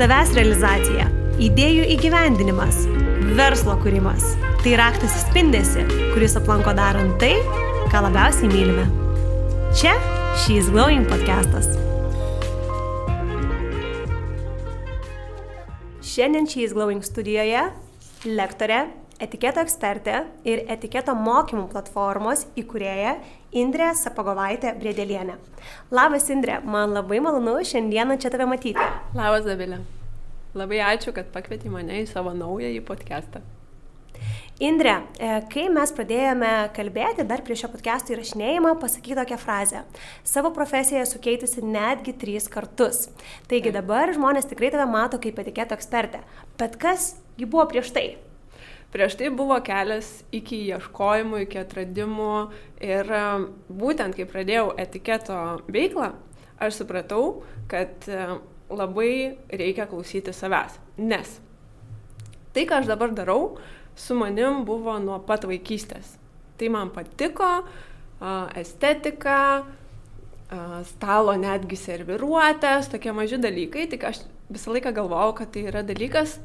Savęs realizacija, idėjų įgyvendinimas, verslo kūrimas - tai raktas į spindesi, kuris aplanko darant tai, ką labiausiai mylime. Čia She's Glowing podcastas. Šiandien She's Glowing studijoje lektorė, etiketo ekspertė ir etiketo mokymų platformos įkūrėja Indrė Sapagovaitė Brėdėlienė. Labas Indrė, man labai malonu šiandieną čia tave matyti. Labas Davilė. Labai ačiū, kad pakvietei mane į savo naująjį podcastą. Indrė, e, kai mes pradėjome kalbėti dar prieš šio podcast'o įrašinėjimą, pasakyk tokią frazę. Savo profesiją sukeitusi netgi trys kartus. Taigi dabar žmonės tikrai tave mato kaip etiketo ekspertę. Bet kas gi buvo prieš tai? Prieš tai buvo kelias iki ieškojimų, iki atradimų ir e, būtent kai pradėjau etiketo veiklą, aš supratau, kad e, labai reikia klausyti savęs. Nes tai, ką aš dabar darau, su manim buvo nuo pat vaikystės. Tai man patiko, estetika, stalo netgi serviruotės, tokie maži dalykai, tik aš visą laiką galvojau, kad tai yra dalykas,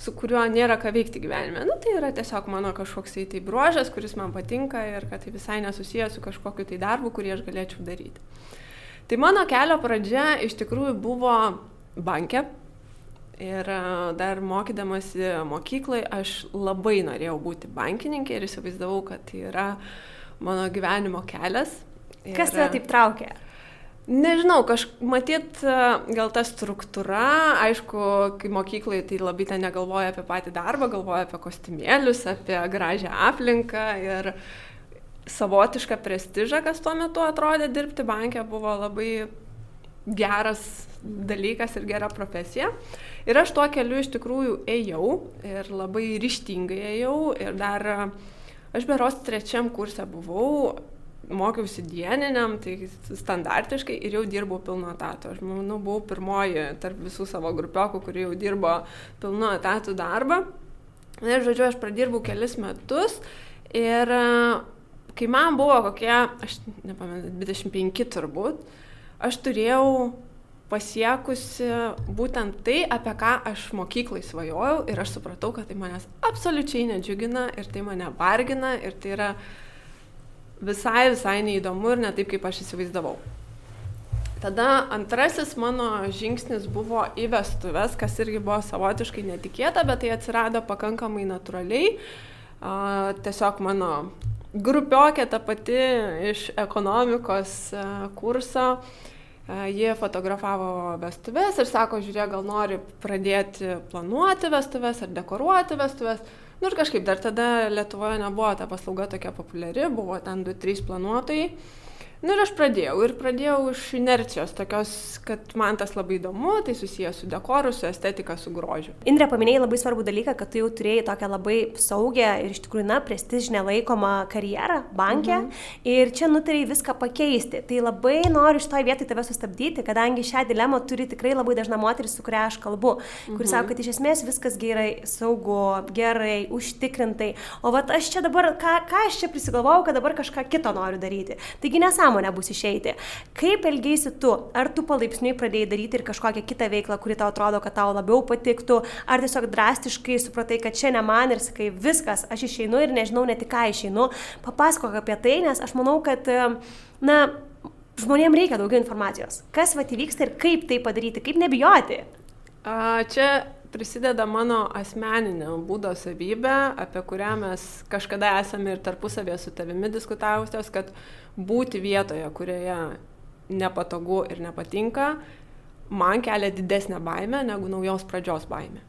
su kuriuo nėra ką veikti gyvenime. Nu, tai yra tiesiog mano kažkoks tai, tai bruožas, kuris man patinka ir kad tai visai nesusijęs su kažkokiu tai darbu, kurį aš galėčiau daryti. Tai mano kelio pradžia iš tikrųjų buvo bankė, Ir e, dar mokydamasi mokyklai aš labai norėjau būti bankininkė ir įsivaizdavau, kad tai yra mano gyvenimo kelias. Ir, Kas tave taip traukė? Nežinau, kažkaip matyt, gal ta struktūra, aišku, kai mokyklai tai labai ten negalvoja apie patį darbą, galvoja apie kostiumėlius, apie gražią aplinką ir savotišką prestižą, kas tuo metu atrodė dirbti bankė, buvo labai geras dalykas ir gera profesija. Ir aš tuo keliu iš tikrųjų ėjau ir labai ryštingai ėjau ir dar aš beros trečiam kursė buvau, mokiausi dieniniam, tai standartiškai ir jau dirbau pilno etato. Aš manau, buvau pirmoji tarp visų savo grupiokų, kurie jau dirbo pilno etatų darbą. Ir žodžiu, aš pradirbau kelis metus ir kai man buvo kokie, aš nepamenu, 25 turbūt, aš turėjau pasiekusi būtent tai, apie ką aš mokyklai svajojau ir aš supratau, kad tai manęs absoliučiai nedžiugina ir tai mane vargina ir tai yra visai, visai neįdomu ir ne taip, kaip aš įsivaizdavau. Tada antrasis mano žingsnis buvo į vestuvės, kas irgi buvo savotiškai netikėta, bet tai atsirado pakankamai natūraliai. Tiesiog mano grupiokė ta pati iš ekonomikos kurso Jie fotografavo vestuvės ir sako, žiūrėk, gal nori pradėti planuoti vestuvės ar dekoruoti vestuvės. Nu ir kažkaip dar tada Lietuvoje nebuvo ta paslauga tokia populiari, buvo ten 2-3 planuotojai. Nu ir aš pradėjau. Ir pradėjau iš inercijos, tokios, kad man tas labai įdomu, tai susijęs su dekoru, su estetika, su grožiu. Indrė paminėjai labai svarbų dalyką, kad tu jau turėjai tokią labai saugią ir iš tikrųjų, na, prestižinę laikomą karjerą bankė. Mhm. Ir čia nutarėjai viską pakeisti. Tai labai noriu šitoje vietoje tave sustabdyti, kadangi šią dilemą turi tikrai labai dažna moteris, su kuria aš kalbu, mhm. kuris sako, kad iš esmės viskas gerai, saugu, gerai, užtikrintai. O va aš čia dabar, ką, ką aš čia prisigalvojau, kad dabar kažką kito noriu daryti. Taigi nesąmonė nesąmonė bus išeiti. Kaip elgeisi tu? Ar tu palaipsniui pradėjai daryti ir kažkokią kitą veiklą, kuri tau atrodo, kad tau labiau patiktų, ar tiesiog drastiškai supratai, kad čia ne man ir sakai, viskas, aš išeinu ir nežinau net į ką išeinu. Papasakok apie tai, nes aš manau, kad, na, žmonėms reikia daugiau informacijos. Kas va įvyksta ir kaip tai padaryti, kaip nebijoti. A, čia prisideda mano asmeninė būdo savybė, apie kurią mes kažkada esame ir tarpusavėje su tavimi diskutavusios, kad būti vietoje, kurioje nepatogu ir nepatinka, man kelia didesnę baimę negu naujos pradžios baimė.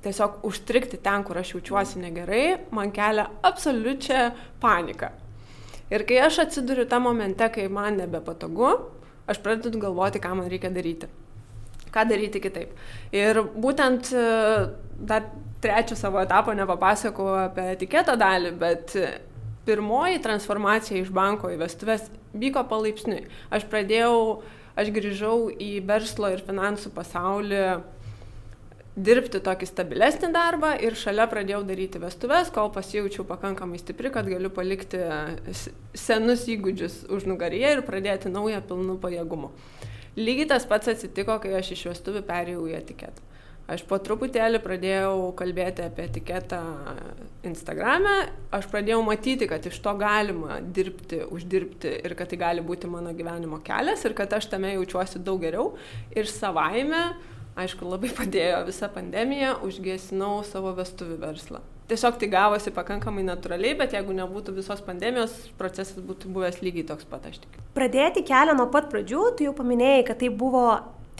Tiesiog užstrikti ten, kur aš jaučiuosi negerai, man kelia absoliučią paniką. Ir kai aš atsiduriu tą momente, kai man nebepatogu, aš pradedu galvoti, ką man reikia daryti ką daryti kitaip. Ir būtent e, dar trečio savo etapo nepapasakau apie etiketo dalį, bet pirmoji transformacija iš banko į vestuvės vyko palaipsniui. Aš pradėjau, aš grįžau į verslo ir finansų pasaulį dirbti tokį stabilesnį darbą ir šalia pradėjau daryti vestuvės, kol pasijaučiau pakankamai stipri, kad galiu palikti senus įgūdžius už nugaryje ir pradėti naują pilnų pajėgumų. Lygiai tas pats atsitiko, kai aš iš vestuvių perėjau į etiketą. Aš po truputėlį pradėjau kalbėti apie etiketą Instagram'e, aš pradėjau matyti, kad iš to galima dirbti, uždirbti ir kad tai gali būti mano gyvenimo kelias ir kad aš tame jaučiuosi daug geriau. Ir savaime, aišku, labai padėjo visa pandemija, užgesinau savo vestuvių verslą. Tiesiog tai gavosi pakankamai natūraliai, bet jeigu nebūtų visos pandemijos, procesas būtų buvęs lygiai toks pat, aš tikiu. Pradėti kelią nuo pat pradžių, tu jau paminėjai, kad tai buvo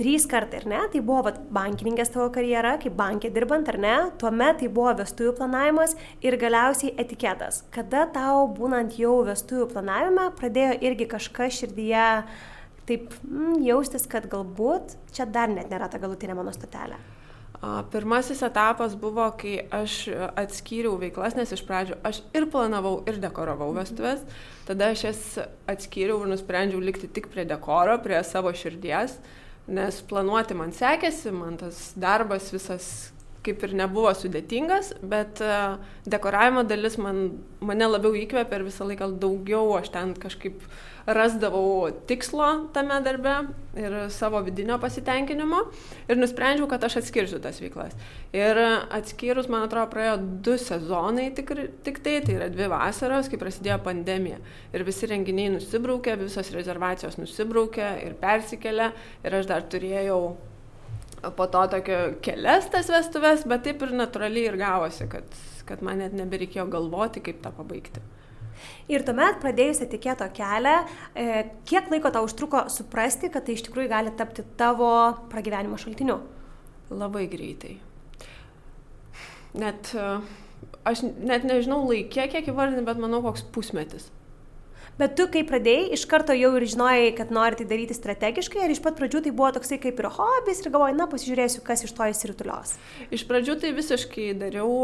trys kartai, ar ne? Tai buvo vat, bankininkės tavo karjera, kaip bankė dirbant, ar ne? Tuomet tai buvo vestuvių planavimas ir galiausiai etiketas. Kada tau, būnant jau vestuvių planavime, pradėjo irgi kažkas širdyje taip mm, jaustis, kad galbūt čia dar net nėra ta galutinė mano stotelė? Pirmasis etapas buvo, kai aš atskyriau veiklas, nes iš pradžių aš ir planavau, ir dekoravau vestuvės. Tada aš jas atskyriau ir nusprendžiau likti tik prie dekoro, prie savo širdies. Uh, nes planuoti man sekėsi, man tas darbas visas kaip ir nebuvo sudėtingas, bet e, dekoravimo dalis man, mane labiau įkvėpė ir visą laiką daugiau aš ten kažkaip rasdavau tikslo tame darbe ir savo vidinio pasitenkinimo ir nusprendžiau, kad aš atskirsiu tas veiklas. Ir atskyrus, man atrodo, praėjo du sezonai tik, tik tai, tai yra dvi vasaros, kai prasidėjo pandemija. Ir visi renginiai nusibraukė, visos rezervacijos nusibraukė ir persikėlė ir aš dar turėjau po to tokio kelias tas vestuves, bet taip ir natūraliai ir gavosi, kad, kad man net nebereikėjo galvoti, kaip tą pabaigti. Ir tuomet pradėjus etiketo kelią, e, kiek laiko tau užtruko suprasti, kad tai iš tikrųjų gali tapti tavo pragyvenimo šaltiniu? Labai greitai. Net, e, aš net nežinau laikė, kiek įvardinti, bet manau koks pusmetis. Bet tu, kai pradėjai, iš karto jau ir žinojai, kad nori tai daryti strategiškai, ar iš pat pradžių tai buvo toksai kaip ir hobis ir galvojai, na, pasižiūrėsiu, kas iš to įsirutulios? Iš pradžių tai visiškai dariau,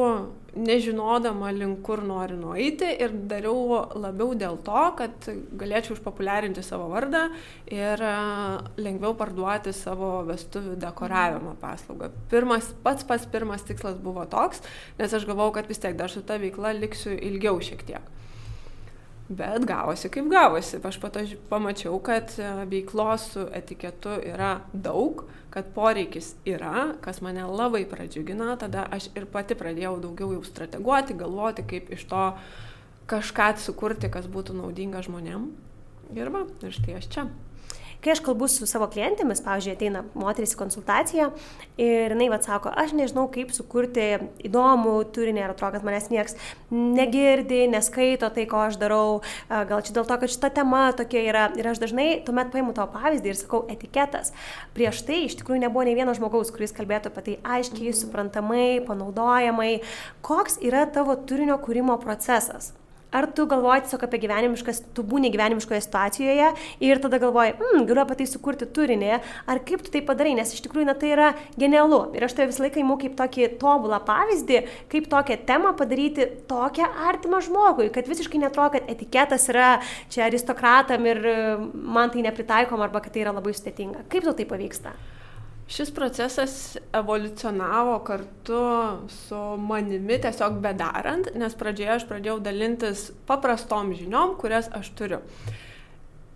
nežinodama, link kur noriu nueiti ir dariau labiau dėl to, kad galėčiau išpopuliarinti savo vardą ir lengviau parduoti savo vestuvių dekoravimo paslaugą. Pirmas, pats pats pirmas tikslas buvo toks, nes aš galvau, kad vis tiek dar su ta veikla liksiu ilgiau šiek tiek. Bet gavosi kaip gavosi. Aš pato pamačiau, kad e, veiklos su etiketu yra daug, kad poreikis yra, kas mane labai pradžiugino, tada aš ir pati pradėjau daugiau jau strateguoti, galvoti, kaip iš to kažką sukurti, kas būtų naudinga žmonėm. Ir va, ir štai aš čia. Kai aš kalbu su savo klientėmis, pavyzdžiui, ateina moteris į konsultaciją ir jinai vad sako, aš nežinau, kaip sukurti įdomų turinį, ar atrodo, kad manęs nieks negirdi, neskaito tai, ko aš darau, gal čia dėl to, kad šita tema tokia yra. Ir aš dažnai tuomet paimu tavo pavyzdį ir sakau etiketas. Prieš tai iš tikrųjų nebuvo nei vieno žmogaus, kuris kalbėtų apie tai aiškiai, suprantamai, panaudojamai. Koks yra tavo turinio kūrimo procesas? Ar tu galvoji tiesiog apie gyvenimiškas, tu būni gyvenimiškoje situacijoje ir tada galvoji, mm, galiu apie tai sukurti turinį, ar kaip tu tai padarai, nes iš tikrųjų na, tai yra genialu. Ir aš tai visą laiką įimu kaip tokį tobulą pavyzdį, kaip tokią temą padaryti tokią artimą žmogui, kad visiškai netrodo, kad etiketas yra čia aristokratam ir e, man tai nepritaikom arba kad tai yra labai sudėtinga. Kaip tau tai pavyksta? Šis procesas evoliucionavo kartu su manimi tiesiog bedarant, nes pradžioje aš pradėjau dalintis paprastom žiniom, kurias aš turiu.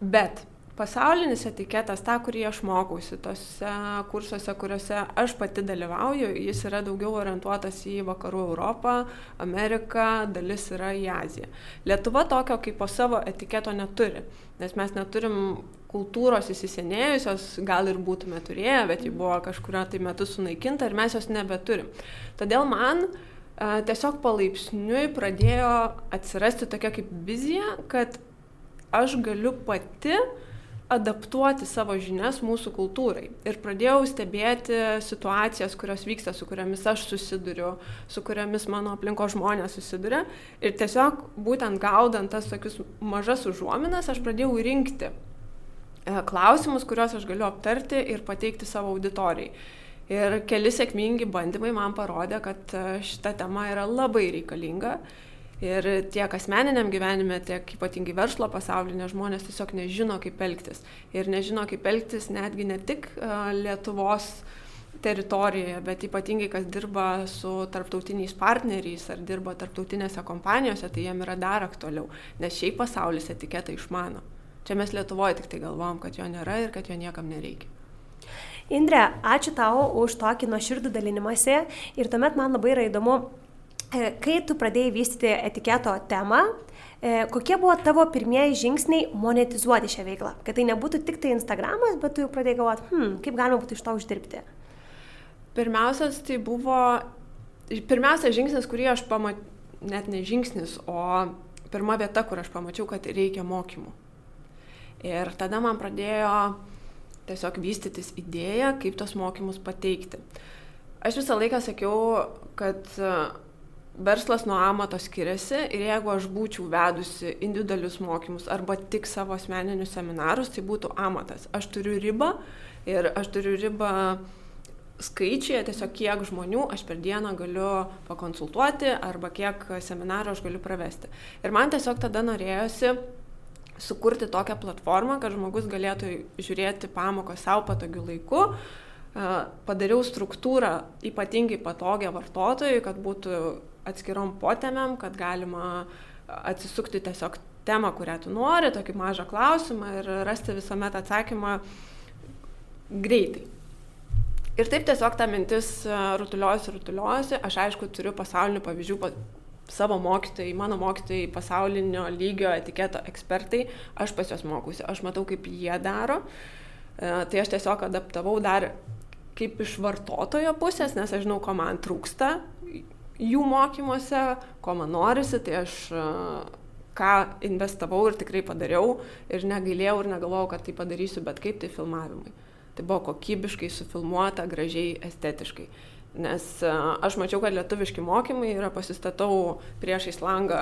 Bet pasaulinis etiketas, tą, kurį aš mokausi, tose kursuose, kuriuose aš pati dalyvauju, jis yra daugiau orientuotas į vakarų Europą, Ameriką, dalis yra į Aziją. Lietuva tokio kaip po savo etiketo neturi, nes mes neturim kultūros įsisenėjusios, gal ir būtume turėję, bet ji buvo kažkurio tai metu sunaikinta ir mes jos nebeturim. Todėl man a, tiesiog palaipsniui pradėjo atsirasti tokia kaip vizija, kad aš galiu pati adaptuoti savo žinias mūsų kultūrai. Ir pradėjau stebėti situacijas, kurios vyksta, su kuriamis aš susiduriu, su kuriamis mano aplinko žmonės susiduria. Ir tiesiog būtent gaudant tas tokius mažas užuominas, aš pradėjau rinkti klausimus, kuriuos aš galiu aptarti ir pateikti savo auditorijai. Ir keli sėkmingi bandymai man parodė, kad e, šita tema yra labai reikalinga Ir tiek asmeniniam gyvenime, tiek ypatingai verslo pasaulyje, žmonės tiesiog nežino, kaip elgtis. Ir nežino, kaip elgtis netgi ne tik uh, Lietuvos teritorijoje, bet ypatingai kas dirba su tarptautiniais partneriais ar dirba tarptautinėse kompanijose, tai jiem yra dar aktualiau, nes šiaip pasaulis etiketą išmano. Čia mes Lietuvoje tik tai galvom, kad jo nėra ir kad jo niekam nereikia. Indre, ačiū tau už tokį nuoširdų dalinimąsi ir tuomet man labai yra įdomu, e, kai tu pradėjai vystyti etiketo temą, e, kokie buvo tavo pirmieji žingsniai monetizuoti šią veiklą? Kad tai nebūtų tik tai Instagramas, bet tu jau pradėjai galvoti, hmm, kaip galima būtų iš to uždirbti? Pirmiausias tai buvo, pirmiausias žingsnis, kurį aš pamačiau, net ne žingsnis, o pirma vieta, kur aš pamačiau, kad reikia mokymų. Ir tada man pradėjo tiesiog vystytis idėja, kaip tos mokymus pateikti. Aš visą laiką sakiau, kad e, verslas nuo amato skiriasi ir jeigu aš būčiau vedusi individualius mokymus arba tik savo asmeninius seminarus, tai būtų amatas. Aš turiu ribą ir aš turiu ribą skaičiai, tiesiog kiek žmonių aš per dieną galiu pakonsultuoti arba kiek seminarų aš galiu pravesti. Ir man tiesiog tada norėjosi sukurti tokią platformą, kad žmogus galėtų žiūrėti pamoką savo patogiu laiku. Padariau struktūrą ypatingai patogią vartotojui, kad būtų atskirom potėmiam, kad galima atsisukti tiesiog temą, kurią tu nori, tokį mažą klausimą ir rasti visuomet atsakymą greitai. Ir taip tiesiog ta mintis rutuliuosi, rutuliuosi. Aš aišku turiu pasaulinių pavyzdžių, savo mokytojai, mano mokytojai pasaulinio lygio etiketo ekspertai, aš pas juos mokusi, aš matau, kaip jie daro. E, tai aš tiesiog adaptavau dar kaip iš vartotojo pusės, nes aš žinau, ko man trūksta jų mokymuose, ko man norisi, tai aš e, ką investavau ir tikrai padariau ir negailėjau ir negalvojau, kad tai padarysiu, bet kaip tai filmavimai. Tai buvo kokybiškai sufilmuota, gražiai, estetiškai. Nes aš mačiau, kad lietuviški mokymai yra pasistatau priešais langą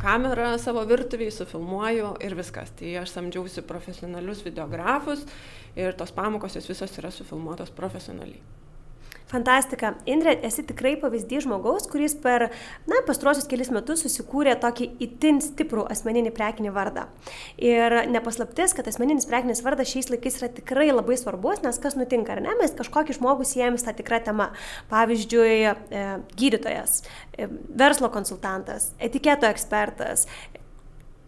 kamerą savo virtuviai, sufilmuoju ir viskas. Tai aš samdžiausi profesionalius videografus ir tos pamokos jos visos yra sufilmuotos profesionaliai. Fantastika. Indrė, esi tikrai pavyzdys žmogaus, kuris per, na, pastruosius kelius metus susikūrė tokį itin stiprų asmeninį prekinį vardą. Ir nepaslaptis, kad asmeninis prekinis vardas šiais laikais yra tikrai labai svarbus, nes kas nutinka, ar ne, mes kažkokį žmogų siejame tą tikrą temą. Pavyzdžiui, e, gydytojas, e, verslo konsultantas, etiketo ekspertas,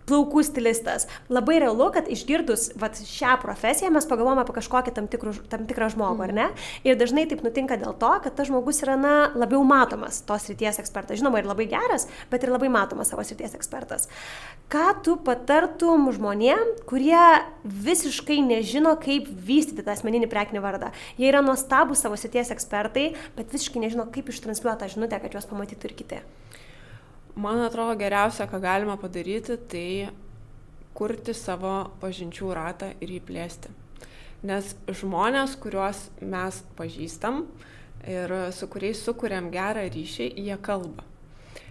plaukų stilistas. Labai realu, kad išgirdus vat, šią profesiją mes pagalvojame apie kažkokį tam, tikrų, tam tikrą žmogų, ar ne? Mm. Ir dažnai taip nutinka dėl to, kad tas žmogus yra na, labiau matomas, tos ryties ekspertas. Žinoma, ir labai geras, bet ir labai matomas savo ryties ekspertas. Ką tu patartum žmonėm, kurie visiškai nežino, kaip vystyti tą asmeninį prekinį vardą? Jie yra nuostabus savo ryties ekspertai, bet visiškai nežino, kaip ištranšiuoti tą žinutę, kad juos pamatytų ir kiti. Man atrodo geriausia, ką galima padaryti, tai kurti savo pažinčių ratą ir jį plėsti. Nes žmonės, kuriuos mes pažįstam ir su kuriais sukūrėm gerą ryšį, jie kalba.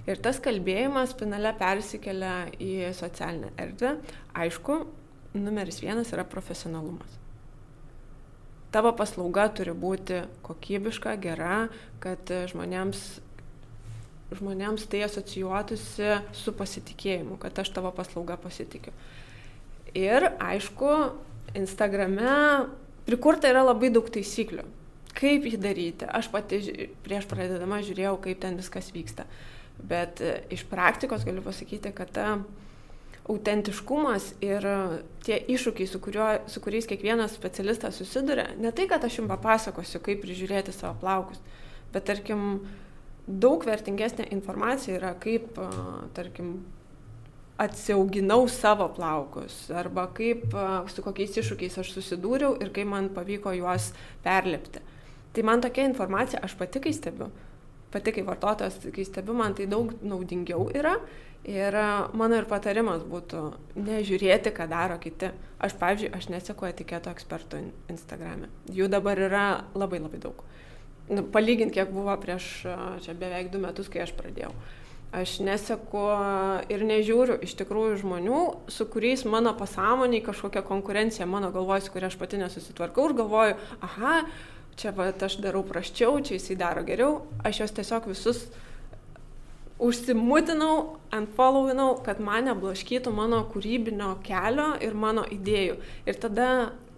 Ir tas kalbėjimas finale persikelia į socialinę erdvę. Aišku, numeris vienas yra profesionalumas. Tavo paslauga turi būti kokybiška, gera, kad žmonėms žmonėms tai asocijuotųsi su pasitikėjimu, kad aš tavo paslaugą pasitikiu. Ir aišku, Instagrame prikurta yra labai daug taisyklių. Kaip jį daryti? Aš pati prieš pradedama žiūrėjau, kaip ten viskas vyksta. Bet e, iš praktikos galiu pasakyti, kad ta autentiškumas ir tie iššūkiai, su, kuriuo, su kuriais kiekvienas specialistas susiduria, ne tai, kad aš jums papasakosiu, kaip prižiūrėti savo plaukus, bet tarkim, daug vertingesnė informacija yra, kaip, tarkim, atsiauginau savo plaukus arba kaip, su kokiais iššūkiais aš susidūriau ir kaip man pavyko juos perlipti. Tai man tokia informacija, aš pati kai stebiu, pati kaip vartotojas, kai stebiu, man tai daug naudingiau yra ir mano ir patarimas būtų nežiūrėti, ką daro kiti. Aš, pavyzdžiui, aš neseku etiketo ekspertų Instagram'e. Jų dabar yra labai labai daug nu, palygint, kiek buvo prieš čia beveik du metus, kai aš pradėjau. Aš neseku ir nežiūriu iš tikrųjų žmonių, su kuriais mano pasąmoniai kažkokia konkurencija mano galvoj, su kuria aš pati nesusitvarkau ir galvoju, aha, čia va, aš darau praščiau, čia jisai daro geriau. Aš juos tiesiog visus užsimutinau, unfollowinau, kad mane blaškytų mano kūrybinio kelio ir mano idėjų. Ir tada,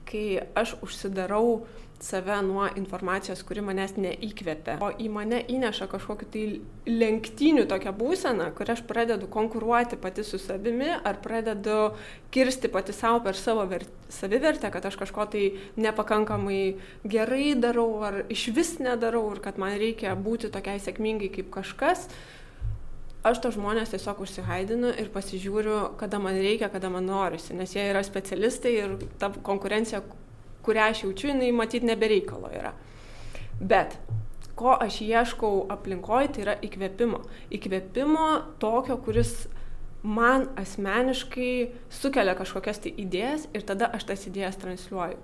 kai aš užsidarau save nuo informacijos, kuri manęs neįkvepia, o į mane įneša kažkokį tai lenktynių tokią būseną, kur aš pradedu konkuruoti pati su savimi, ar pradedu kirsti pati savo per savo savivertę, kad aš kažko tai nepakankamai gerai darau, ar iš vis nedarau, ir kad man reikia būti tokiai sėkmingai kaip kažkas. Aš to žmonės tiesiog užsihaidinu ir pasižiūriu, kada man reikia, kada man norisi, nes jie yra specialistai ir ta konkurencija, kurią aš jaučiu, jinai matyti nebereikalo yra. Bet ko aš ieškau aplinkoje, tai yra įkvėpimo. Įkvėpimo tokio, kuris man asmeniškai sukelia kažkokias tai idėjas ir tada aš tas idėjas transliuoju.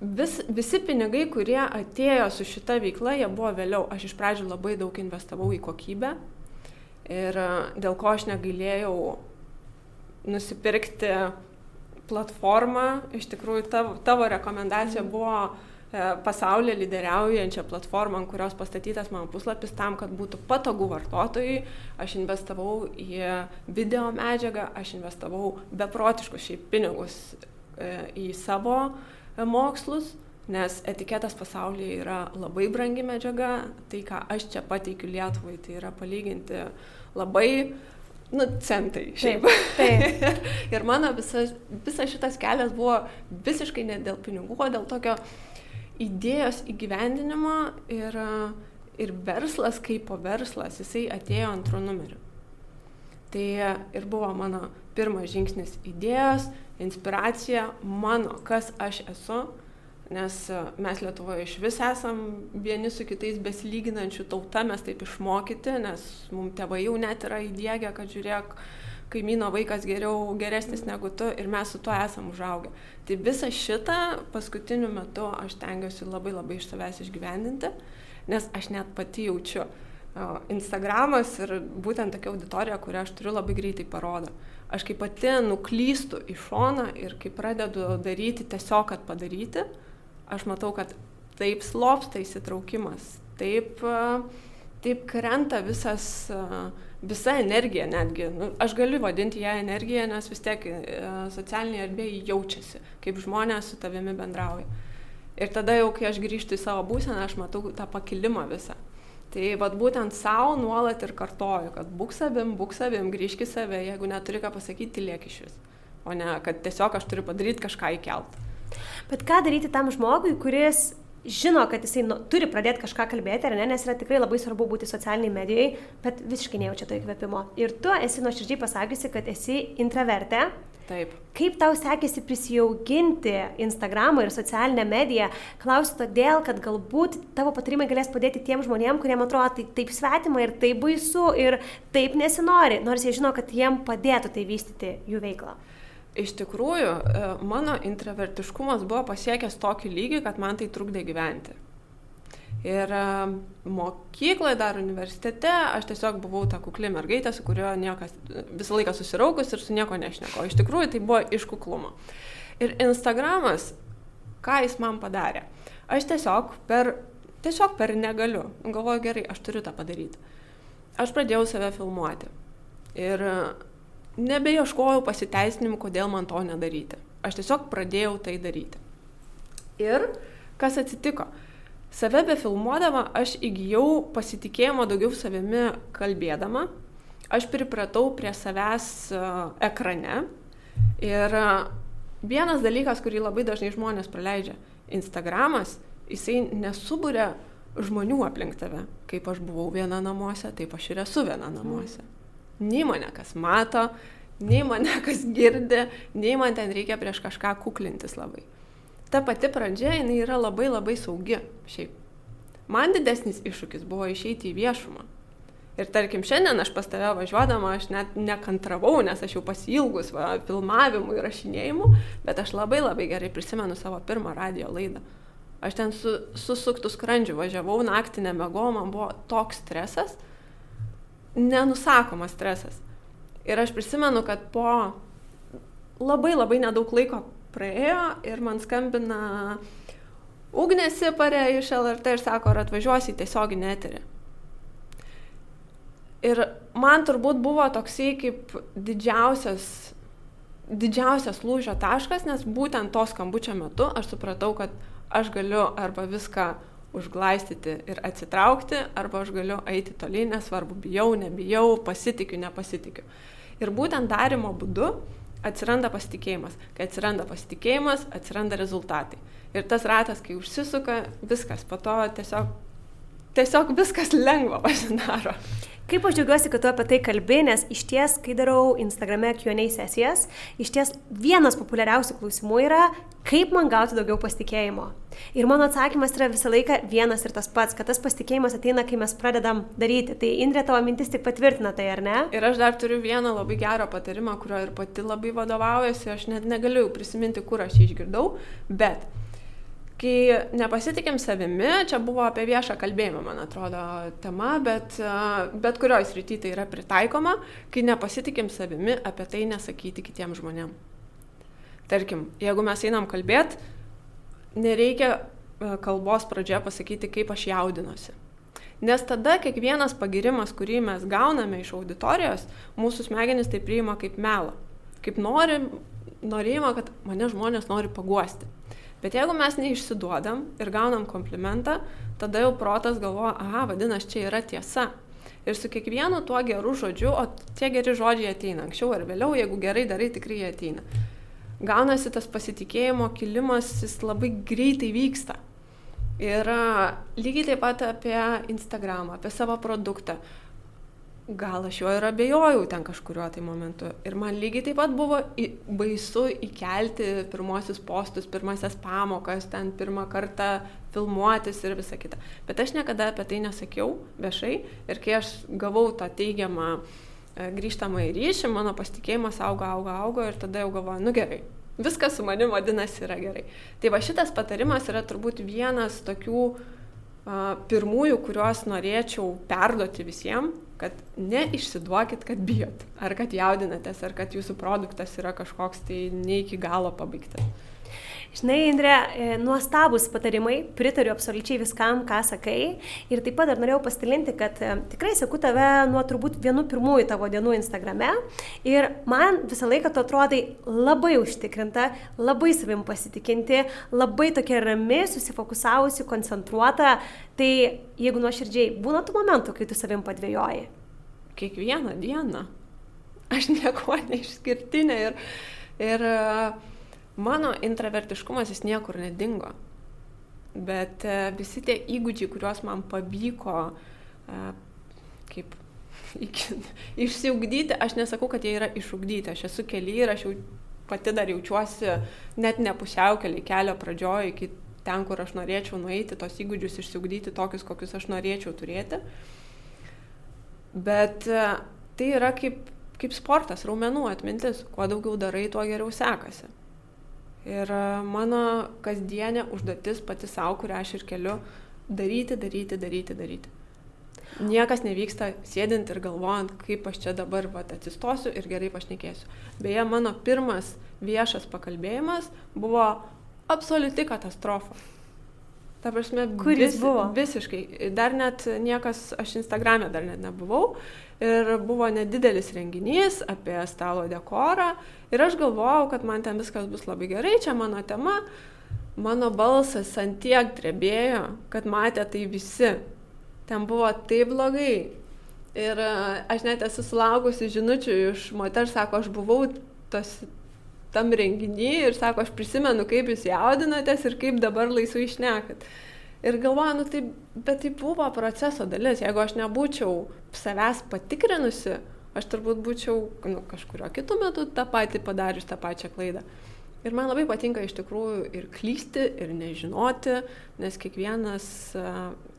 Vis, visi pinigai, kurie atėjo su šita veikla, jie buvo vėliau. Aš iš pradžių labai daug investavau į kokybę ir dėl ko aš negailėjau nusipirkti platformą, iš tikrųjų tavo, tavo rekomendacija mhm. buvo e, pasaulyje lyderiaujančią platformą, ant kurios pastatytas mano puslapis tam, kad būtų patogu vartotojui. Aš investavau į video medžiagą, aš investavau beprotiškus šiaip pinigus e, į savo e, mokslus, nes etiketas pasaulyje yra labai brangi medžiaga, tai ką aš čia pateikiu Lietuvai, tai yra palyginti labai nu, centai. Šiaip. Taip. taip. ir mano visas, visas šitas kelias buvo visiškai ne dėl pinigų, o dėl tokio idėjos įgyvendinimo ir, ir verslas kaip po verslas, jisai atėjo antrų numerių. Tai ir buvo mano pirmas žingsnis idėjos, inspiracija, mano, kas aš esu nes e, mes Lietuvoje iš vis esam vieni su kitais besilyginančių tauta, mes taip išmokyti, nes mums tėvai jau net yra įdėgę, kad žiūrėk, kaimyno vaikas geriau, geresnis negu tu ir mes su tuo esam užaugę. Tai visą šitą paskutiniu metu aš tengiuosi labai labai iš savęs išgyvendinti, nes aš net pati jaučiu. Instagramas ir būtent tokia auditorija, kurią aš turiu, labai greitai parodo. Aš kaip pati nuklystu į šoną ir kai pradedu daryti tiesiog, kad padaryti, uh, aš matau, kad taip slopsta įsitraukimas, taip, taip krenta visas, visa energija netgi. Nu, aš galiu vadinti ją energiją, nes vis tiek socialinėje erdvėje jaučiasi, kaip žmonės su tavimi bendrauja. Ir tada jau, kai aš grįžtu į savo būseną, aš matau tą pakilimą visą. Tai vad būtent savo nuolat ir kartoju, kad būk savim, būk savim, grįžk į save, jeigu neturi ką pasakyti, liek iš vis. O ne, kad tiesiog aš turiu padaryti kažką įkelt. Bet ką daryti tam žmogui, kuris žino, kad jisai nu, turi pradėti kažką kalbėti, ar ne, nes yra tikrai labai svarbu būti socialiniai medijai, bet visiškai nejaučia to įkvėpimo. Ir tu esi nuoširdžiai pasakiusi, kad esi intravertė. Taip. Kaip tau sekėsi prisijauginti Instagramą ir socialinę mediją? Klausiu todėl, kad galbūt tavo patarimai galės padėti tiem žmonėm, kuriem atrodo tai taip svetima ir taip baisu ir taip nesinori, nors jie žino, kad jiem padėtų tai vystyti jų veiklą. Iš tikrųjų, e, mano intravertiškumas buvo pasiekęs tokį lygį, kad man tai trukdė gyventi. Ir e, mokykloje, dar universitete, aš tiesiog buvau ta kukli mergaitė, su kurio niekas visą laiką susiraukus ir su nieko nešneko. Iš tikrųjų, tai buvo iš kuklumo. Ir Instagramas, ką jis man padarė? Aš tiesiog per, tiesiog per negaliu. Galvoju, gerai, aš turiu tą padaryti. Aš pradėjau save filmuoti. Ir nebeieškojau pasiteisinimų, kodėl man to nedaryti. Aš tiesiog pradėjau tai daryti. Ir kas atsitiko? Save befilmuodama aš įgyjau pasitikėjimo daugiau savimi kalbėdama, aš pripratau prie savęs uh, ekrane ir uh, vienas dalykas, kurį labai dažnai žmonės praleidžia - Instagramas, jisai nesubūrė žmonių aplink tave. Kaip aš buvau viena namuose, taip aš ir esu viena namuose. Mm nei mane kas mato, nei mane kas girdi, nei man ten reikia prieš kažką kuklintis labai. Ta pati pradžia, jinai yra labai labai saugi šiaip. Man didesnis iššūkis buvo išeiti į viešumą. Ir tarkim, šiandien aš pas tave važiuodama, aš net nekantravau, nes aš jau pasilgus va, filmavimų ir rašinėjimų, bet aš labai labai gerai prisimenu savo pirmą radio laidą. Aš ten su susuktų skrandžiu važiavau, naktį nemegau, man buvo toks stresas, nenusakomas stresas. Ir aš prisimenu, kad po labai labai nedaug laiko praėjo ir man skambina Ugnėsi parė iš LRT ir sako, ar atvažiuosi tiesioginį eterį. Ir man turbūt buvo toksai kaip didžiausias, didžiausias lūžio taškas, nes būtent to skambučio metu aš supratau, kad aš galiu arba viską užglaistyti ir atsitraukti, arba aš galiu eiti toliai, nesvarbu, bijau, nebijau, pasitikiu, nepasitikiu. Ir būtent darimo būdu atsiranda pasitikėjimas. Kai atsiranda pasitikėjimas, atsiranda rezultatai. Ir tas ratas, kai užsisuka, viskas, po to tiesiog, tiesiog viskas lengva pasidaro. Kaip aš džiaugiuosi, kad tu apie tai kalbė, nes iš ties, kai darau Instagrame Q&A sesijas, iš ties vienas populiariausių klausimų yra, kaip man gauti daugiau pasitikėjimo. Ir mano atsakymas yra visą laiką vienas ir tas pats, kad tas pasitikėjimas ateina, kai mes pradedam daryti. Tai Indrė tavo mintis tik patvirtina tai, ar ne? Ir aš dar turiu vieną labai gerą patarimą, kurio ir pati labai vadovaujasi, aš net negaliu prisiminti, kur aš jį išgirdau, bet kai nepasitikim savimi, čia buvo apie viešą kalbėjimą, man atrodo, tema, bet bet kurioje srityje tai yra pritaikoma, kai nepasitikim savimi, apie tai nesakyti kitiems žmonėms. Tarkim, jeigu mes einam kalbėti, nereikia kalbos pradžioje pasakyti, kaip aš jaudinuosi. Nes tada kiekvienas pagirimas, kurį mes gauname iš auditorijos, mūsų smegenys tai priima kaip melą. Kaip nori, norėjimą, kad mane žmonės nori paguosti. Bet jeigu mes neišsiduodam ir gaunam komplimentą, tada jau protas galvoja, aha, vadinasi, čia yra tiesa. Ir su kiekvienu tuo geru žodžiu, o tie geri žodžiai ateina anksčiau ar vėliau, jeigu gerai darai, tikrai jie ateina. Gaunasi tas pasitikėjimo kilimas, jis labai greitai vyksta. Ir lygiai taip pat apie Instagramą, apie savo produktą gal aš juo ir abejojau ten kažkuriuo tai momentu. Ir man lygiai taip pat buvo į, baisu įkelti pirmosius postus, pirmasias pamokas, ten pirmą kartą filmuotis ir visa kita. Bet aš niekada apie tai nesakiau viešai ir kai aš gavau tą teigiamą e, grįžtamą į ryšį, mano pasitikėjimas augo, augo, augo ir tada jau galvoju, nu gerai, viskas su manim vadinasi yra gerai. Tai va šitas patarimas yra turbūt vienas tokių pirmųjų, kuriuos norėčiau perduoti visiems kad neišsiduokit, kad bijot, ar kad jaudinatės, ar kad jūsų produktas yra kažkoks tai ne iki galo pabaigtas. Žinai, Indrė, e, nuostabus patarimai, pritariu absoliučiai viskam, ką sakai. Ir taip pat dar norėjau pasidalinti, kad e, tikrai seku tave nuo turbūt vienų pirmųjų tavo dienų Instagrame. Ir man visą laiką tu atrodai labai užtikrinta, labai savim pasitikinti, labai tokia rami, susifokusavusi, koncentruota. Tai jeigu nuoširdžiai, būna tų momentų, kai tu savim padvėjoji. Kiekvieną dieną. Aš nieko neišskirtinė ir, ir uh, Mano intravertiškumas jis niekur nedingo. Bet e, visi tie įgūdžiai, kuriuos man pavyko e, kaip iki, išsiugdyti, aš nesakau, kad jie yra išugdyti, aš esu keli ir aš jau pati dar jaučiuosi net ne pusiaukelį kelio pradžioje iki ten, kur aš norėčiau nueiti, tos įgūdžius išsiugdyti tokius, kokius aš norėčiau turėti. Bet e, tai yra kaip, kaip sportas, raumenų atmintis. Kuo daugiau darai, tuo geriau sekasi. Ir e, mano kasdienė užduotis pati savo, kurią aš ir keliu, daryti, daryti, daryti, daryti. Niekas nevyksta sėdint ir galvojant, kaip aš čia dabar vat, atsistosiu ir gerai pašnekėsiu. Beje, mano pirmas viešas pakalbėjimas buvo absoliuti katastrofa. Ta prasme, kuris vis, buvo? Visiškai. Dar net niekas, aš Instagram'e dar net nebuvau. Ir buvo nedidelis renginys apie stalo dekorą. Ir aš galvojau, kad man ten viskas bus labai gerai, čia mano tema. Mano balsas antiek drebėjo, kad matė tai visi. Ten buvo taip blogai. Ir e, aš net esu sulaukusi žinučių iš moters, sako, aš buvau tas tam renginį ir sako, aš prisimenu, kaip jūs jaudinatės ir kaip dabar laisvai išnekat. Ir galvoju, nu tai, bet tai buvo proceso dalis. Jeigu aš nebūčiau savęs patikrinusi, aš turbūt būčiau nu, kažkurio kitų metų tą patį padarius tą pačią klaidą. Ir man labai patinka iš tikrųjų ir klysti, ir nežinoti, nes kiekvienas,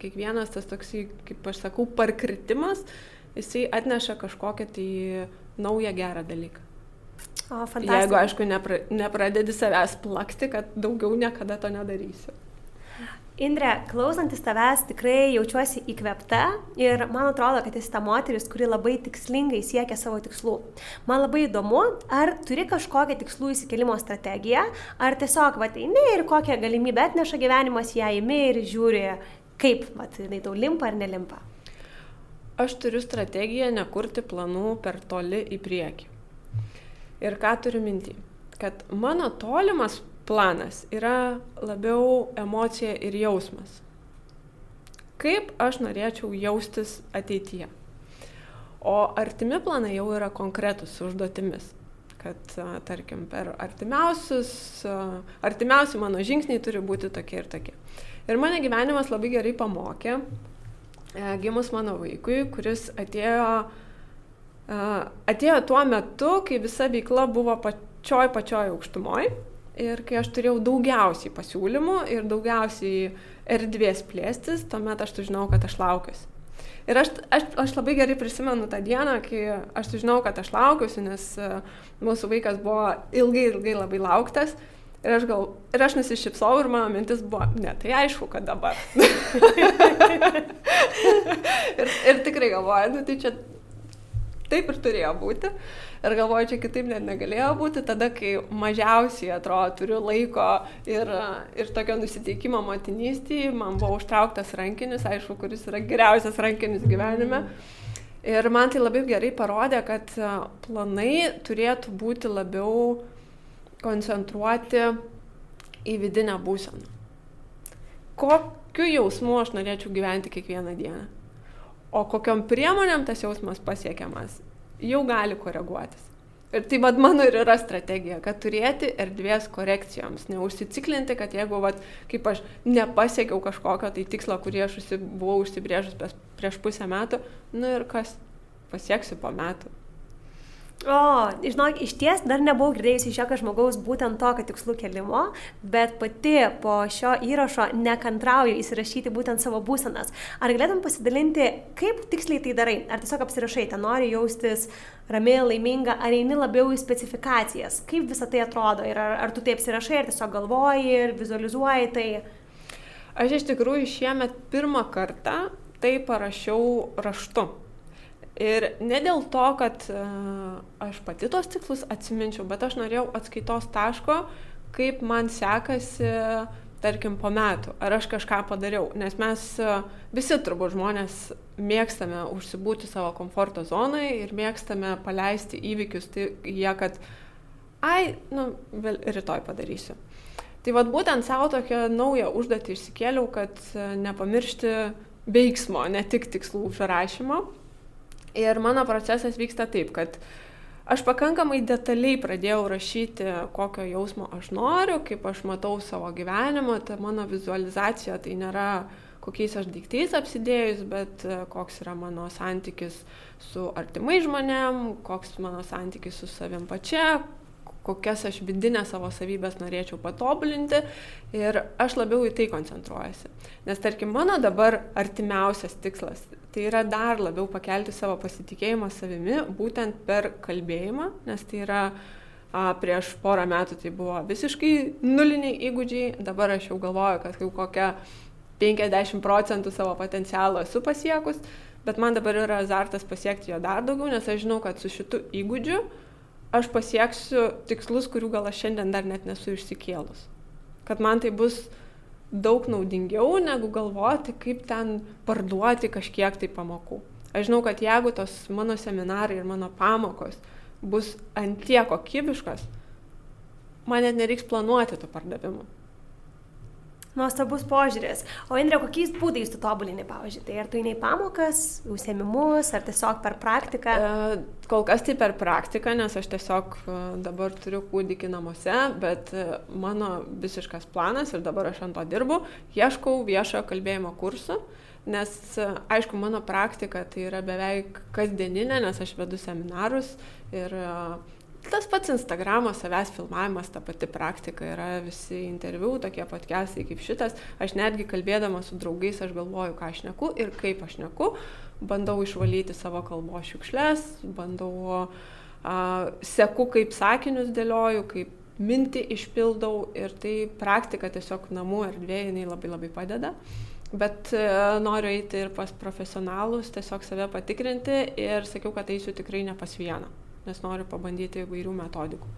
kiekvienas tas toksai, kaip aš sakau, parkritimas, jisai atneša kažkokią tai naują gerą dalyką. O, fantastika. Jeigu, aišku, nepra, nepradedi savęs plakti, kad daugiau niekada to nedarysiu. Indre, klausantis tavęs tikrai jaučiuosi įkvepta ir man atrodo, kad esi ta moteris, kuri labai tikslingai siekia savo tikslų. Man labai įdomu, ar turi kažkokią tikslų įsikelimo strategiją, ar tiesiog, va, eini ir kokią galimybę atneša gyvenimas, ją įimi ir žiūri, kaip, va, jinai tau limpa ar nelimpa. Aš turiu strategiją nekurti planų per toli į priekį. Ir ką turiu minti? Kad mano tolimas planas yra labiau emocija ir jausmas. Kaip aš norėčiau jaustis ateityje. O artimi planai jau yra konkretus užduotimis. Kad, tarkim, per artimiausius, artimiausi mano žingsniai turi būti tokie ir tokie. Ir mane gyvenimas labai gerai pamokė, e, gimus mano vaikui, kuris atėjo, atėjo tuo metu, kai visa veikla buvo pačioj pačioj aukštumoj ir kai aš turėjau daugiausiai pasiūlymų ir daugiausiai erdvės plėstis, tuomet aš sužinau, kad aš laukiuosi. Ir aš, aš, aš labai gerai prisimenu tą dieną, kai aš sužinau, kad aš laukiuosi, nes mūsų vaikas buvo ilgai, ilgai labai lauktas. Ir aš, gal, ir aš nusišypsau ir mano mintis buvo, ne, tai aišku, kad dabar. ir, ir tikrai galvoju, nu tai čia taip ir turėjo būti. Ir galvoju, čia kitaip net negalėjo būti, tada, kai mažiausiai atrodo turiu laiko ir, ir tokio nusiteikimo motinystėje, man buvo užtrauktas rankinis, aišku, kuris yra geriausias rankinis gyvenime. Ir man tai labai gerai parodė, kad planai turėtų būti labiau koncentruoti į vidinę būseną. Kokiu jausmu aš norėčiau gyventi kiekvieną dieną? O kokiam priemonėm tas jausmas pasiekiamas, jau gali koreguotis. Ir tai vad mano ir yra strategija, kad turėti erdvės korekcijoms, neužsiciklinti, kad jeigu, vat, kaip aš nepasiekiau kažkokio tai tikslo, kurį aš užsi, buvau užsibrėžus prieš pusę metų, nu ir kas, pasieksiu po metų. O, žinok, iš ties dar nebuvau girdėjusi iš jokio žmogaus būtent tokio tikslų kelimo, bet pati po šio įrašo nekantrauju įsirašyti būtent savo būsenas. Ar galėtum pasidalinti, kaip tiksliai tai darai? Ar tiesiog apsirašai, ten nori jaustis rami, laiminga, ar eini labiau į specifikacijas? Kaip visą tai atrodo? Ir ar, ar tu tai apsirašai, ar tiesiog galvoji ir vizualizuoji tai? Aš iš tikrųjų šiemet pirmą kartą tai parašiau raštu Ir ne dėl to, kad uh, aš pati tos tikslus atsiminčiau, bet aš norėjau atskaitos taško, kaip man sekasi, tarkim, po metų, ar aš kažką padariau. Nes mes uh, visi turbūt žmonės mėgstame užsibūti savo komforto zonai ir mėgstame paleisti įvykius, tai jie, kad, ai, nu, vėl rytoj padarysiu. Tai vad būtent savo tokią naują užduotį išsikėliau, kad uh, nepamiršti veiksmo, ne tik tikslų užrašymo. Ir mano procesas vyksta taip, kad aš pakankamai detaliai pradėjau rašyti, kokio jausmo aš noriu, kaip aš matau savo gyvenimą, ta mano vizualizacija tai nėra kokiais aš daiktais apsidėjus, bet e, koks yra mano santykis su artimai žmonėm, koks mano santykis su savim pačia, kokias aš vidinės savo savybės norėčiau patobulinti ir aš labiau į tai koncentruojasi. Nes tarkim, mano dabar artimiausias tikslas tai yra dar labiau pakelti savo pasitikėjimą savimi būtent per kalbėjimą, nes tai yra a, prieš porą metų tai buvo visiškai nuliniai įgūdžiai, dabar aš jau galvoju, kad jau kokią 50 procentų savo potencialo esu pasiekus, bet man dabar yra azartas pasiekti jo dar daugiau, nes aš žinau, kad su šitu įgūdžiu aš pasieksiu tikslus, kurių gal aš šiandien dar net nesu išsikėlus. Kad man tai bus daug naudingiau, negu galvoti, kaip ten parduoti kažkiek tai pamokų. Aš žinau, kad jeigu tos mano seminarai ir mano pamokos bus antie kokybiškos, man net nereiks planuoti tų pardavimų. Nuostabus požiūris. O Indrė, kokiais būdais tu tobulini, pavyzdžiui, tai ar tu eini pamokas, užsiemimus, ar tiesiog per praktiką? E, kol kas tai per praktiką, nes aš tiesiog e, dabar turiu kūdikį namuose, bet e, mano visiškas planas ir dabar aš ant to dirbu, ieškau viešojo kalbėjimo kursų. Nes, e, aišku, mano praktika tai yra beveik kasdieninė, nes aš vedu seminarus ir uh, tas pats Instagramo savęs filmavimas, ta pati praktika yra visi interviu, tokie podcastai kaip šitas. Aš netgi kalbėdama su draugais, aš galvoju, ką aš neku ir kaip aš neku, bandau išvalyti savo kalbos šiukšles, bandau, a, seku, kaip sakinius dėlioju, kaip mintį išpildau ir tai praktika tiesiog namų erdvėje jinai labai labai padeda. Bet e, noriu eiti ir pas profesionalus, tiesiog save patikrinti ir sakiau, kad eisiu tikrai ne pas vieną nes noriu pabandyti įvairių metodikų.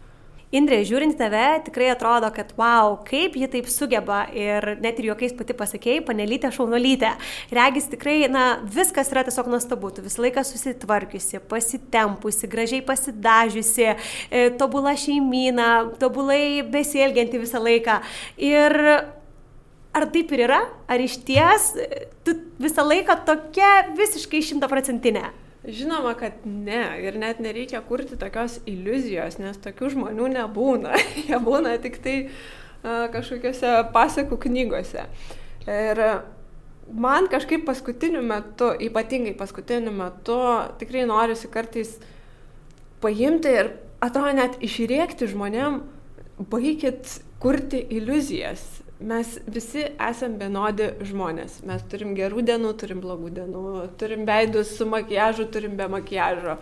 Indrė, žiūrint tave, tikrai atrodo, kad wow, kaip ji taip sugeba ir net ir juokais pati pasakėjai, panelytė šaunolytė. Regis tikrai, na, viskas yra tiesiog nuostabu, tu visą laiką susitvarkiusi, pasitempusi, gražiai pasidažiusi, e, tobula šeimyna, tobulai besielgianti visą laiką. Ir ar taip ir yra, ar iš ties tu visą laiką tokia visiškai šimtaprocentinė? Žinoma, kad ne. Ir net nereikia kurti tokios iliuzijos, nes tokių žmonių nebūna. Jie būna tik tai uh, kažkokiuose pasakų knygose. Ir man kažkaip paskutiniu metu, ypatingai paskutiniu metu, tikrai norisi kartais paimti ir atrodo net išrėkti žmonėm, baikit kurti iliuzijas mes visi esam vienodi žmonės. Mes turim gerų dienų, turim blogų dienų, turim veidus su makiažu, turim be makiažo.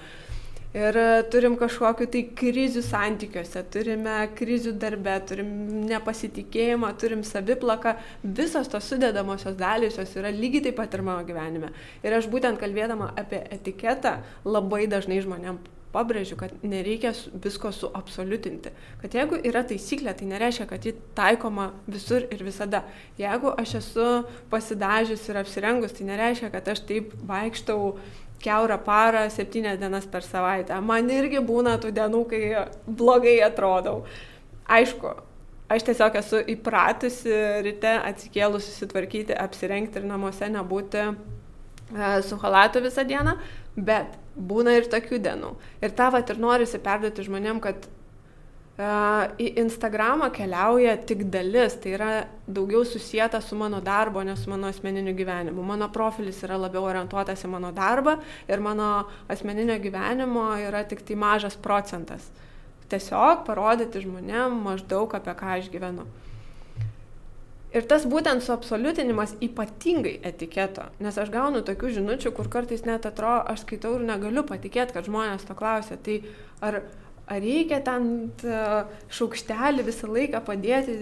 Ir e, turim kažkokiu tai krizių santykiuose, turime krizių darbe, turim nepasitikėjimą, turim saviplaką. Visos tos sudėdamosios dalys jos yra lygiai taip pat ir mano gyvenime. Ir aš būtent kalbėdama apie etiketą labai dažnai žmonėm pabrėžiu, kad nereikia visko suabsoliutinti. Kad jeigu yra taisyklė, tai nereiškia, kad ji taikoma visur ir visada. Jeigu aš esu pasidažius ir apsirengus, tai nereiškia, kad aš taip vaikštau keurą parą, septynias dienas per savaitę. Man irgi būna tų dienų, kai blogai atrodau. Aišku, aš tiesiog esu įpratusi ryte atsikėlus susitvarkyti, apsirengti ir namuose nebūti e, su halatu visą dieną, bet būna ir tokių dienų. Ir tą vat ir norisi perduoti žmonėm, kad uh, į Instagramą keliauja tik dalis, tai yra daugiau susijęta su mano darbo, ne su mano asmeniniu gyvenimu. Mano profilis yra labiau orientuotas į mano darbą ir mano asmeninio gyvenimo yra tik tai mažas procentas. Tiesiog parodyti žmonėm maždaug apie ką aš gyvenu. Ir tas būtent suabsoliutinimas ypatingai etiketo, nes aš gaunu tokių žinučių, kur kartais net atrodo, aš skaitau ir negaliu patikėti, kad žmonės to klausia. Tai ar ar reikia ten šaukštelį visą laiką padėti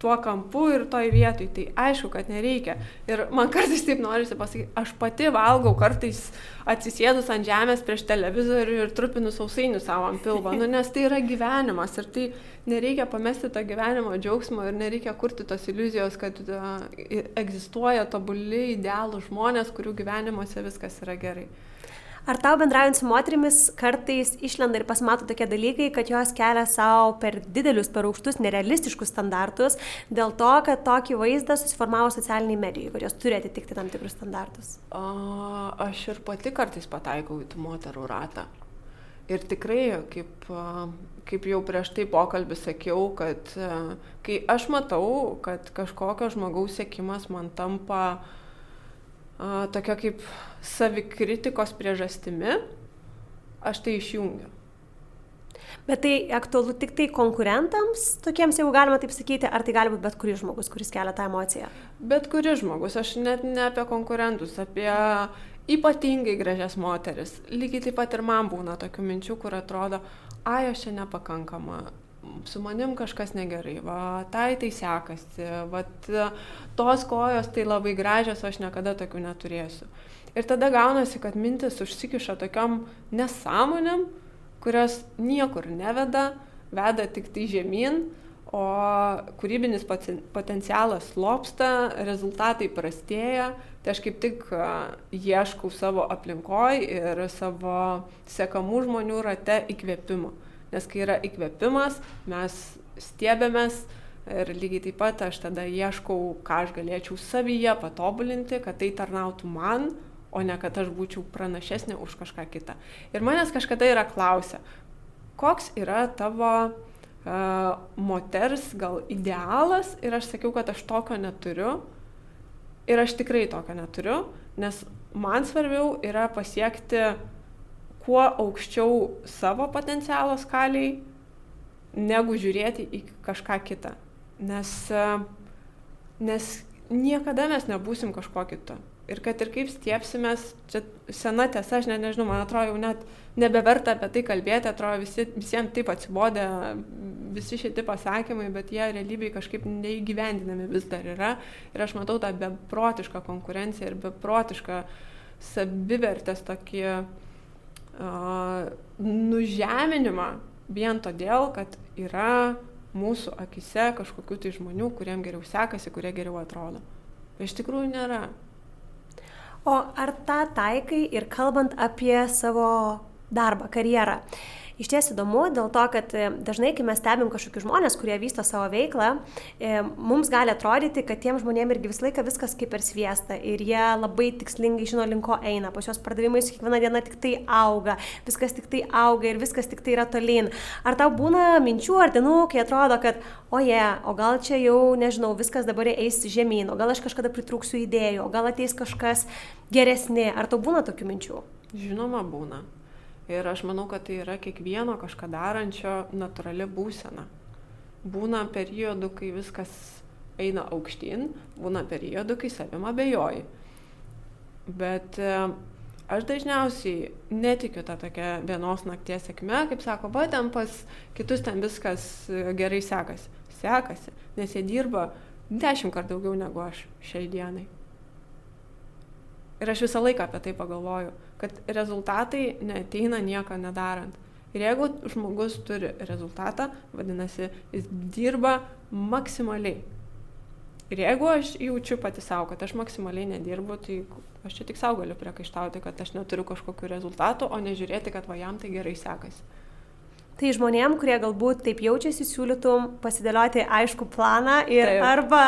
tuo kampu ir toj vietoj. Tai aišku, kad nereikia. Ir man kartais taip norisi pasakyti, aš pati valgau kartais atsisėdus ant žemės prieš televizorių ir trupinu sausainių savo ant pilvo, nu, nes tai yra gyvenimas ir tai nereikia pamesti to gyvenimo džiaugsmo ir nereikia kurti tos iliuzijos, kad uh, egzistuoja tobuli idealų žmonės, kurių gyvenimuose viskas yra gerai. Ar tau bendraujant su moterimis kartais išlenda ir pasimato tokie dalykai, kad jos kelia savo per didelius, per aukštus, nerealistiškus standartus dėl to, kad tokį vaizdą susiformavo socialiniai medijai, kad jos turi atitikti tam tikrus standartus? A, aš ir pati kartais pataikau į tų moterų ratą. Ir tikrai, kaip, kaip jau prieš tai pokalbį sakiau, kad kai aš matau, kad kažkokio žmogaus sėkimas man tampa a, tokia kaip savikritikos priežastimi, aš tai išjungiu. Bet tai aktualu tik tai konkurentams, tokiems, jeigu galima taip sakyti, ar tai gali būti bet kuris žmogus, kuris kelia tą emociją? Bet kuris žmogus, aš net ne apie konkurentus, apie ypatingai gražias moteris. Lygiai taip pat ir man būna tokių minčių, kur atrodo, ai, aš čia nepakankama, su manim kažkas negerai, va, tai tai sekasi, va, tos kojos tai labai gražios, aš niekada tokių neturėsiu. Ir tada gaunasi, kad mintis užsikiša tokiam nesąmonėm, kurios niekur neveda, veda tik tai žemyn, o kūrybinis potencialas lopsta, rezultatai prastėja, tai aš kaip tik ieškau savo aplinkoj ir savo sekamų žmonių rate įkvėpimo. Nes kai yra įkvėpimas, mes stiebėmės ir lygiai taip pat aš tada ieškau, ką aš galėčiau savyje patobulinti, kad tai tarnautų man, o ne kad aš būčiau pranašesnė už kažką kitą. Ir manęs kažkada yra klausę, koks yra tavo uh, moters gal idealas ir aš sakiau, kad aš tokio neturiu. Ir aš tikrai tokio neturiu, nes man svarbiau yra pasiekti kuo aukščiau savo potencialo skaliai, negu žiūrėti į kažką kitą. Nes, nes niekada mes nebūsim kažkuo kitu. Ir kad ir kaip stiepsimės, čia sena tiesa, aš ne, nežinau, man atrodo jau net nebeverta apie tai kalbėti, atrodo visi, visiems taip atsibodė visi šitie pasakymai, bet jie realybėje kažkaip neįgyvendinami vis dar yra. Ir aš matau tą beprotišką konkurenciją ir beprotišką savivertės tokį uh, nužeminimą vien todėl, kad yra mūsų akise kažkokių tai žmonių, kuriem geriau sekasi, kurie geriau atrodo. Iš tikrųjų nėra. O ar tą taikai ir kalbant apie savo darbą, karjerą? Iš ties įdomu dėl to, kad e, dažnai, kai mes stebim kažkokius žmonės, kurie vysto savo veiklą, e, mums gali atrodyti, kad tiem žmonėm irgi visą laiką viskas kaip per sviestą ir jie labai tikslingai žino, link ko eina, pas juos pardavimai su kiekviena diena tik tai auga, viskas tik tai auga ir viskas tik tai yra tolyn. Ar tau būna minčių ar dienų, kai atrodo, kad, o jie, yeah, o gal čia jau, nežinau, viskas dabar eis žemyn, o gal aš kažkada pritrūksiu idėjų, o gal ateis kažkas geresnė, ar tau būna tokių minčių? Žinoma, būna. Ir aš manau, kad tai yra kiekvieno kažką darančio natūrali būsena. Būna periodų, kai viskas eina aukštyn, būna periodų, kai savim abejoji. Bet e, aš dažniausiai netikiu tą tokią vienos nakties sėkmę, kaip sako, va, ten pas kitus ten viskas e, gerai sekasi. Sekasi, nes jie dirba dešimt kartų daugiau negu aš šiai dienai. Ir aš visą laiką apie tai pagalvoju, kad rezultatai neteina nieko nedarant. Ir jeigu žmogus turi rezultatą, vadinasi, jis dirba maksimaliai. Ir jeigu aš jaučiu pati savo, kad aš maksimaliai nedirbu, tai aš čia tik savo galiu priekaištauti, kad aš neturiu kažkokių rezultatų, o nežiūrėti, kad va jam tai gerai sekasi. Tai žmonėm, kurie galbūt taip jaučiasi, siūlytum pasidėlioti aišku planą ir taip. arba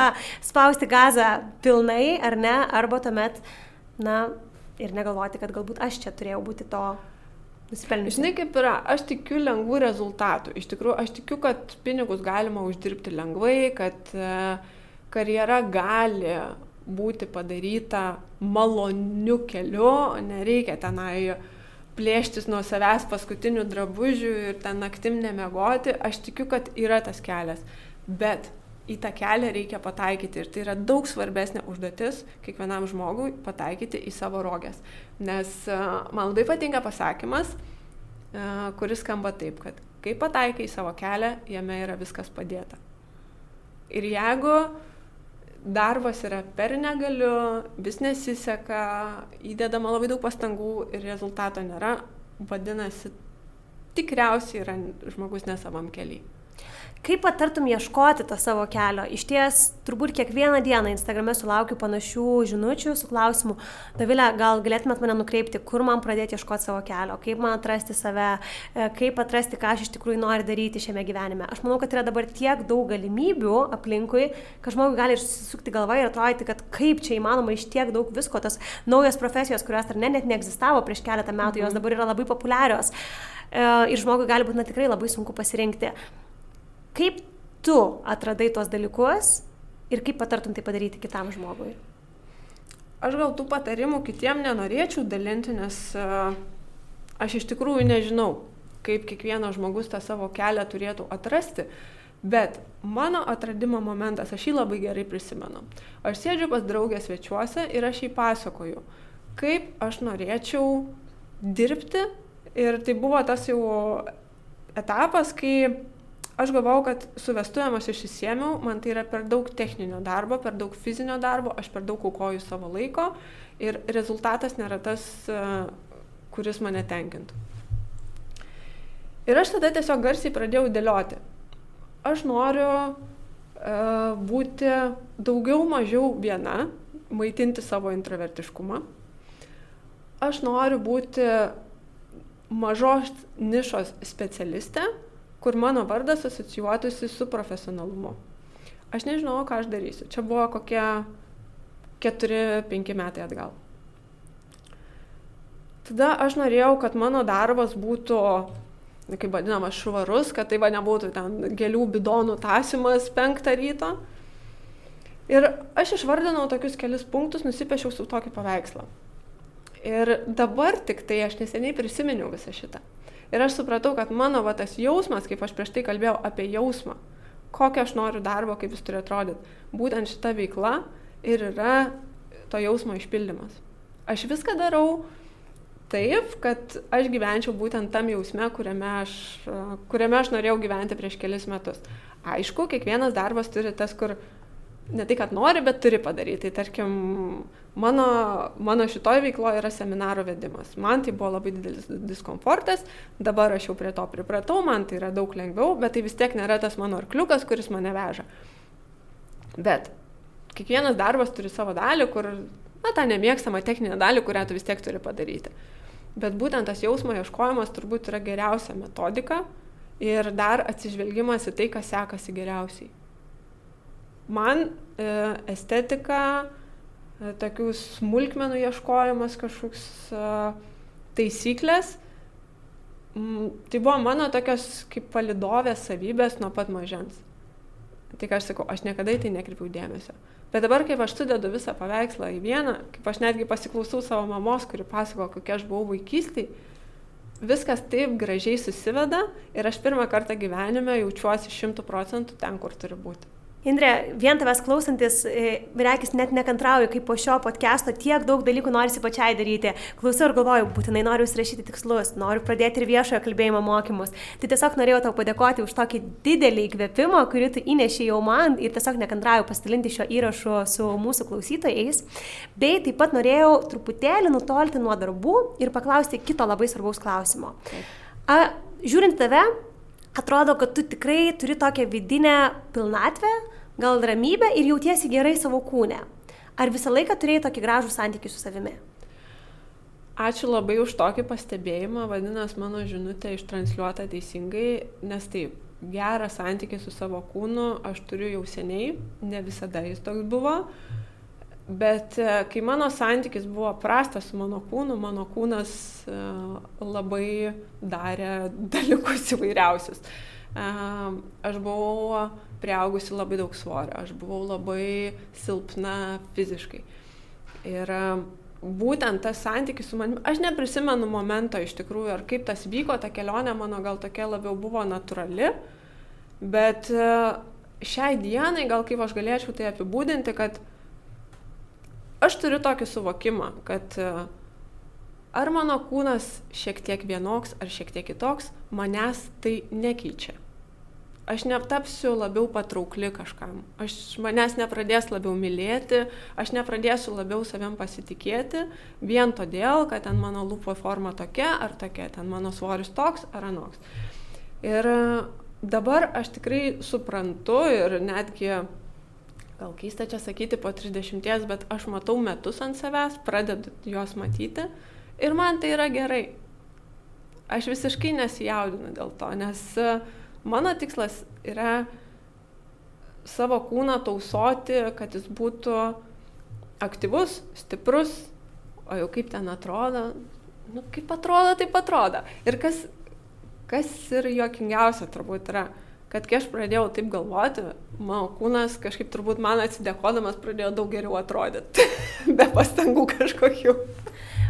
spausti gazą pilnai, ar ne, arba tuomet na, ir negalvoti, kad galbūt aš čia turėjau būti to nusipelniusi. Žinai, kaip yra, aš tikiu lengvų rezultatų. Iš tikrųjų, aš tikiu, kad pinigus galima uždirbti lengvai, kad e, karjera gali būti padaryta maloniu keliu, nereikia tenai plėštis nuo savęs paskutinių drabužių ir ten naktim nemegoti. Aš tikiu, kad yra tas kelias. Bet į tą kelią reikia pataikyti ir tai yra daug svarbesnė užduotis kiekvienam žmogui pataikyti į savo rogės. Nes uh, man labai patinka pasakymas, uh, kuris skamba taip, kad kai pataikai į savo kelią, jame yra viskas padėta. Ir jeigu darbas yra per negaliu, vis nesiseka, įdedama labai daug pastangų ir rezultato nėra, vadinasi, tikriausiai yra žmogus nesavam keliai. Kaip patartum ieškoti to savo kelio? Iš ties, turbūt kiekvieną dieną Instagrame sulaukiu panašių žinučių su klausimu, Davilė, gal galėtumėt mane nukreipti, kur man pradėti ieškoti savo kelio, kaip man atrasti save, e, kaip atrasti, ką aš iš tikrųjų noriu daryti šiame gyvenime. Aš manau, kad yra dabar tiek daug galimybių aplinkui, kad žmogui gali išsisukti galvą ir atrodyti, kad kaip čia įmanoma iš tiek daug visko, tos naujos profesijos, kurios ar ne net neegzistavo prieš keletą metų, jos mhm. dabar yra labai populiarios. E, ir žmogui gali būti na, tikrai labai sunku pasirinkti. Kaip tu atradai tuos dalykus ir kaip patartum tai padaryti kitam žmogui? Aš gal tų patarimų kitiem nenorėčiau dalinti, nes uh, aš iš tikrųjų nežinau, kaip kiekvienas žmogus tą savo kelią turėtų atrasti. Bet mano atradimo momentas, aš jį labai gerai prisimenu. Aš sėdžiu pas draugę svečiuose ir aš jai pasakoju, kaip aš norėčiau dirbti. Ir tai buvo tas jau etapas, kai aš galvojau, kad su vestuvėm aš išsisėmiau, man tai yra per daug techninio darbo, per daug fizinio darbo, aš per daug aukoju savo laiko ir rezultatas nėra tas, e, kuris mane tenkintų. Ir aš tada tiesiog garsiai pradėjau dėlioti. Aš noriu uh, būti daugiau mažiau viena, maitinti savo introvertiškumą. Aš noriu būti mažos nišos specialistė, kur mano vardas asocijuotųsi su profesionalumu. Aš nežinau, ką aš darysiu. Čia buvo kokie 4-5 metai atgal. Tada aš norėjau, kad mano darbas būtų, kaip vadinamas, švarus, kad tai va nebūtų ten gėlių bidonų tasimas penktą ryto. Ir aš išvardinau tokius kelius punktus, nusipiešiau su tokį paveikslą. Ir dabar tik tai aš neseniai prisiminiau visą šitą. Ir aš supratau, kad mano va, tas jausmas, kaip aš prieš tai kalbėjau apie jausmą, kokią aš noriu darbo, kaip jis turi atrodyti, būtent šita veikla ir yra to jausmo išpildymas. Aš viską darau taip, kad aš gyvenčiau būtent tam jausme, kuriame aš, kuriame aš norėjau gyventi prieš kelis metus. Aišku, kiekvienas darbas turi tas, kur ne tai, kad nori, bet turi padaryti. Tai tarkim, mano, mano šitoj veikloje yra seminaro vedimas. Man tai buvo labai didelis diskomfortas, dabar aš jau prie to pripratau, man tai yra daug lengviau, bet tai vis tiek nėra tas mano arkliukas, kuris mane veža. Bet kiekvienas darbas turi savo dalį, kur, na, tą nemėgstamą techninę dalį, kurią tu vis tiek turi padaryti. Bet būtent tas jausmo ieškojimas turbūt yra geriausia metodika ir dar atsižvelgimas į tai, kas sekasi geriausiai. Man e, estetika, tokių smulkmenų ieškojimas, kažkoks e, taisyklės, tai buvo mano tokios kaip palidovės savybės nuo pat mažens. Ką aš sakau, aš niekada į tai nekreipiau dėmesio. Bet dabar, kaip aš sudedu visą paveikslą į vieną, kaip aš netgi pasiklausau savo mamos, kuri pasako, kokia aš buvau vaikystėje, viskas taip gražiai susiveda ir aš pirmą kartą gyvenime jaučiuosi šimtų procentų ten, kur turi būti. Indrė, vien tavęs klausantis, e, reikis net nekantrauju, kaip po šio podcast'o tiek daug dalykų norisi pačiai daryti. Klausau ir galvoju, būtinai noriu užsirašyti tikslus, noriu pradėti ir viešojo kalbėjimo mokymus. Tai tiesiog norėjau tau padėkoti už tokį didelį įkvėpimą, kurį tu įneši jau man ir tiesiog nekantrauju pasidalinti šio įrašo su mūsų klausytojais. Bei taip pat norėjau truputėlį nutolti nuo darbų ir paklausti kito labai svarbaus klausimo. A, žiūrint tave, atrodo, kad tu tikrai turi tokią vidinę pilnatvę, gal ramybę ir jautiesi gerai savo kūne. Ar visą laiką turėjai tokį gražų santykį su savimi? Ačiū labai už tokį pastebėjimą, vadinasi, mano žinutė ištransliuota teisingai, nes taip, gerą santykį su savo kūnu aš turiu jau seniai, ne visada jis toks buvo, bet e, kai mano santykis buvo prastas su mano kūnu, mano kūnas e, labai darė dalykus įvairiausius. E, aš buvau priaugusi labai daug svorio, aš buvau labai silpna fiziškai. Ir e, būtent tas santykis su manimi, aš neprisimenu momento iš tikrųjų, ar kaip tas vyko, ta kelionė mano gal tokia labiau buvo natūrali, bet e, šiai dienai gal kaip aš galėčiau tai apibūdinti, kad aš turiu tokį suvokimą, kad e, ar mano kūnas šiek tiek vienoks ar šiek tiek kitoks, manęs tai nekeičia aš netapsiu labiau patraukli kažkam. Aš manęs nepradės labiau mylėti, aš nepradėsiu labiau savim pasitikėti, vien todėl, kad ten mano lūpo forma tokia ar tokia, ten mano svoris toks ar anoks. Ir dabar aš tikrai suprantu ir netgi, gal keista čia sakyti po 30, bet aš matau metus ant savęs, pradedu juos matyti ir man tai yra gerai. Aš visiškai nesijaudinu dėl to, nes uh, Mano tikslas yra savo kūną tausoti, kad jis būtų aktyvus, stiprus, o jau kaip ten atrodo, nu, kaip atrodo, taip atrodo. Ir kas, kas ir juokingiausia turbūt yra, kad kai aš pradėjau taip galvoti, mano kūnas kažkaip turbūt man atsidėkodamas pradėjo daug geriau atrodyti, be pastangų kažkokių.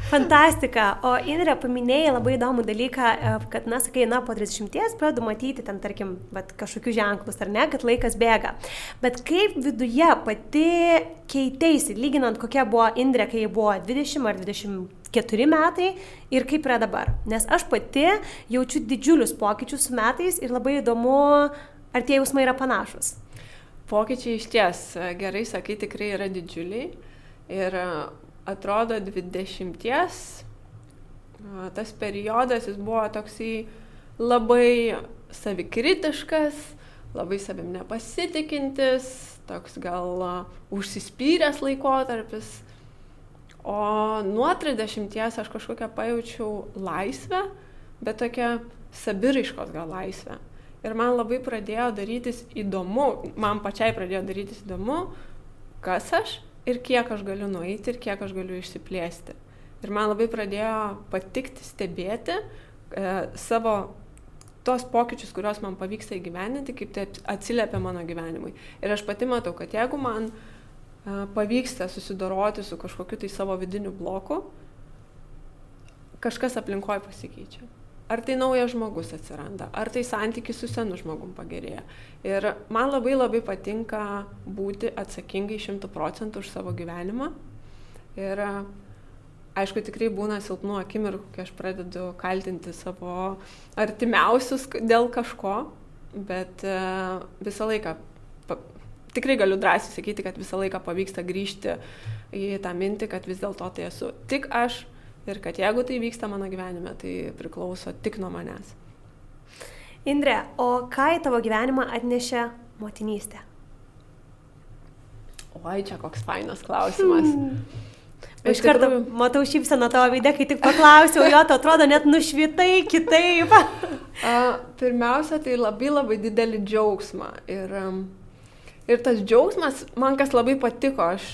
Fantastika. O Indrė paminėjai labai įdomų dalyką, e, kad, na, sakai, na, po 30 pradedu matyti ten, tarkim, bet, kažkokius ženklus, ar ne, kad laikas bėga. Bet kaip viduje pati keiteisi, lyginant kokia buvo Indrė, kai buvo 20 ar 24 metai ir kaip yra dabar. Nes aš pati jaučiu didžiulius pokyčius su metais ir labai įdomu, ar tie jausmai yra panašus. Pokyčiai iš ties, gerai sakai, tikrai yra didžiuliai. Ir atrodo 20, tas periodas jis buvo toksai labai savikritiškas, labai savim nepasitikintis, toks gal užsispyręs laikotarpis. O nuo 30 aš kažkokią pajaučiau laisvę, bet tokią sabiriškos gal laisvę. Ir man labai pradėjo darytis įdomu, man pačiai pradėjo darytis įdomu, kas aš ir kiek aš galiu nueiti ir kiek aš galiu išsiplėsti. Ir man labai pradėjo patikti stebėti e, savo tos pokyčius, kuriuos man pavyksta įgyveninti, kaip tai atsiliepia mano gyvenimui. Ir aš pati matau, kad jeigu man e, pavyksta susidoroti su kažkokiu tai savo vidiniu bloku, kažkas aplinkoje pasikeičia. Ar tai naujas žmogus atsiranda, ar tai santykis su senu žmogum pagerėja. Ir man labai labai patinka būti atsakingai šimtų procentų už savo gyvenimą. Ir aišku, tikrai būna silpnų akimirkų, kai aš pradedu kaltinti savo artimiausius dėl kažko, bet visą laiką tikrai galiu drąsiai sakyti, kad visą laiką pavyksta grįžti į tą mintį, kad vis dėlto tai esu tik aš ir kad jeigu tai vyksta mano gyvenime, tai priklauso tik nuo manęs. Indrė, o ką į tavo gyvenimą atnešė motinystė? Oi, čia koks fainas klausimas. Hmm. Iš karto matau šypseną tavo veidę, kai tik paklausiau, jo, tu atrodo net nušvitai kitaip. A, pirmiausia, tai labai labai didelį džiaugsmą. Ir, ir tas džiaugsmas, man kas labai patiko, aš,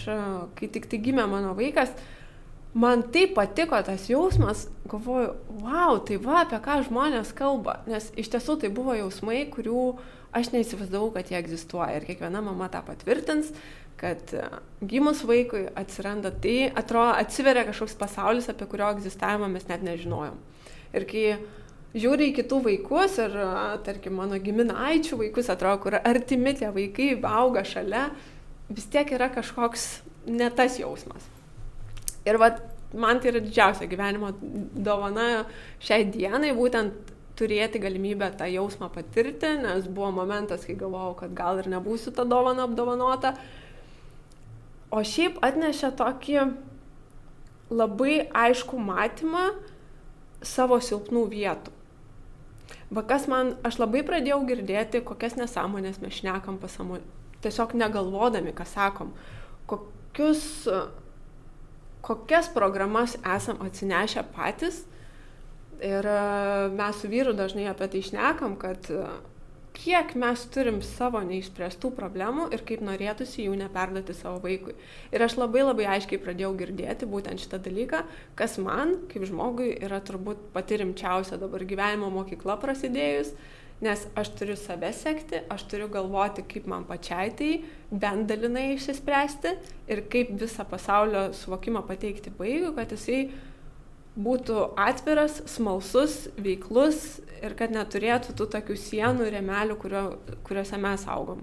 kai tik tai gimė mano vaikas, man taip patiko tas jausmas, galvoju, wow, tai va, apie ką žmonės kalba. Nes iš tiesų tai buvo jausmai, kurių aš neįsivaizdavau, kad jie egzistuoja. Ir kiekviena mama tą patvirtins kad e, gimus vaikui atsiranda tai, atrodo, atsiveria kažkoks pasaulis, apie kurio egzistavimą mes net nežinojom. Ir kai žiūri į kitų vaikus ir, e, tarkim, mano giminaičių vaikus, atrodo, kur artimi tie vaikai auga šalia, vis tiek yra kažkoks ne tas jausmas. Ir vat, man tai yra didžiausia gyvenimo dovana šiai dienai, būtent turėti galimybę tą jausmą patirti, nes buvo momentas, kai galvojau, kad gal ir nebūsiu tą dovaną apdovanota, O šiaip atnešė tokį labai aišku matymą savo silpnų vietų. Va kas man, aš labai pradėjau girdėti, kokias nesąmonės mes šnekam pasamu, tiesiog negalvodami, ką sakom, kokius, kokias programas esam atsinešę patys. Ir e, mes su vyru dažnai apie tai šnekam, kad kiek mes turim savo neišspręstų problemų ir kaip norėtųsi jų neperduoti savo vaikui. Ir aš labai labai aiškiai pradėjau girdėti būtent šitą dalyką, kas man, kaip žmogui, yra turbūt pati rimčiausia dabar gyvenimo mokykla prasidėjus, nes aš turiu save sekti, aš turiu galvoti, kaip man pačiai tai bent dalinai išsispręsti ir kaip visą pasaulio suvokimą pateikti vaikui, kad jisai būtų atviras, smalsus, veiklus ir kad neturėtų tų tokių sienų ir remelių, kurio, kuriuose mes augom.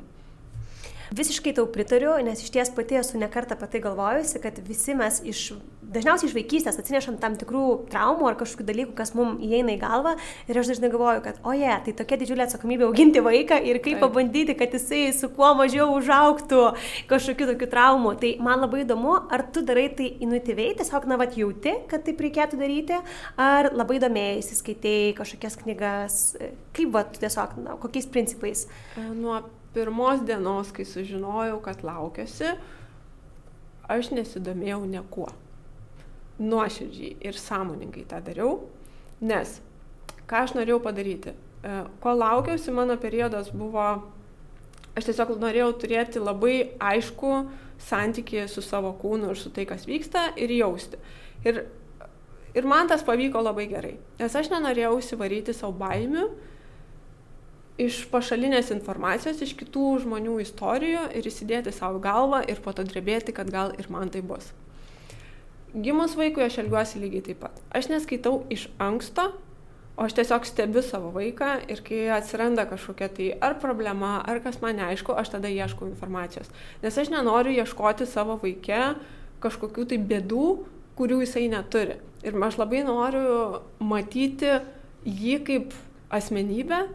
Visiškai tau pritariu, nes iš ties pati esu nekartą apie tai galvojusi, kad visi mes iš, dažniausiai iš vaikystės atsinešam tam tikrų traumų ar kažkokių dalykų, kas mums įeina į galvą. Ir aš dažnai galvoju, kad, oje, yeah, tai tokia didžiulė atsakomybė auginti vaiką ir kaip Taip. pabandyti, kad jisai su kuo mažiau užauktų kažkokių tokių traumų. Tai man labai įdomu, ar tu darai tai inuityviai, tiesiog, na, vat jauti, kad taip reikėtų daryti, ar labai domėjai, įsiskaitėjai kažkokias knygas, kaip, va, tiesiog, na, kokiais principais? Nuo pirmos dienos, kai sužinojau, kad laukiasi, aš nesidomėjau niekuo. Nuoširdžiai ir sąmoningai tą dariau, nes ką aš norėjau padaryti. E, ko laukiausi, mano periodas buvo, aš tiesiog norėjau turėti labai aišku santykį su savo kūnu ir su tai, kas vyksta ir jausti. Ir, ir man tas pavyko labai gerai, nes aš nenorėjau įsivaryti savo baimių, iš pašalinės informacijos, iš kitų žmonių istorijų ir įsidėti savo galvą ir po to drebėti, kad gal ir man tai bus. Gimus vaikui aš elgiuosi lygiai taip pat. Aš neskaitau iš anksto, o aš tiesiog stebiu savo vaiką ir kai atsiranda kažkokia tai ar problema, ar kas man neaišku, aš tada ieškau informacijos. Nes aš nenoriu ieškoti savo vaikę kažkokių tai bėdų, kurių jisai neturi. Ir aš labai noriu matyti jį kaip asmenybę,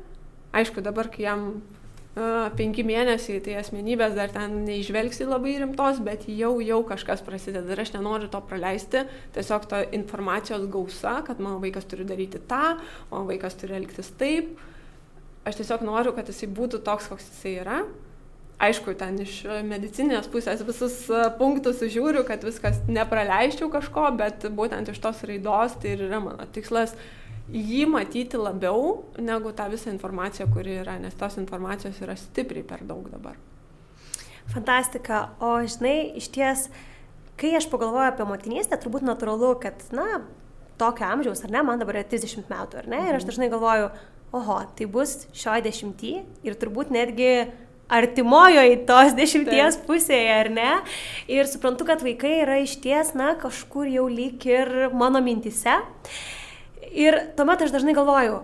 Aišku, dabar, kai jam uh, penki mėnesiai, tai asmenybės dar ten neižvelgsi labai rimtos, bet jau, jau kažkas prasideda ir aš nenoriu to praleisti, tiesiog to informacijos gausa, kad mano vaikas turi daryti tą, mano vaikas turi elgtis taip. Aš tiesiog noriu, kad jisai būtų toks, koks jisai yra. Aišku, ten iš medicinės pusės visus punktus žiūriu, kad viskas nepraleisčiau kažko, bet būtent iš tos raidos tai ir yra mano tikslas jį matyti labiau negu tą visą informaciją, kuri yra, nes tos informacijos yra stipriai per daug dabar. Fantastika. O žinai, iš ties, kai aš pagalvoju apie motinystę, turbūt natūralu, kad, na, tokio amžiaus, ar ne, man dabar yra 30 metų, ar ne, ir aš mhm. dažnai galvoju, oho, tai bus šioje dešimtyje ir turbūt netgi artimojoje tos dešimties Taip. pusėje, ar ne? Ir suprantu, kad vaikai yra iš ties, na, kažkur jau lyg ir mano mintise. Ir tuomet aš dažnai galvoju,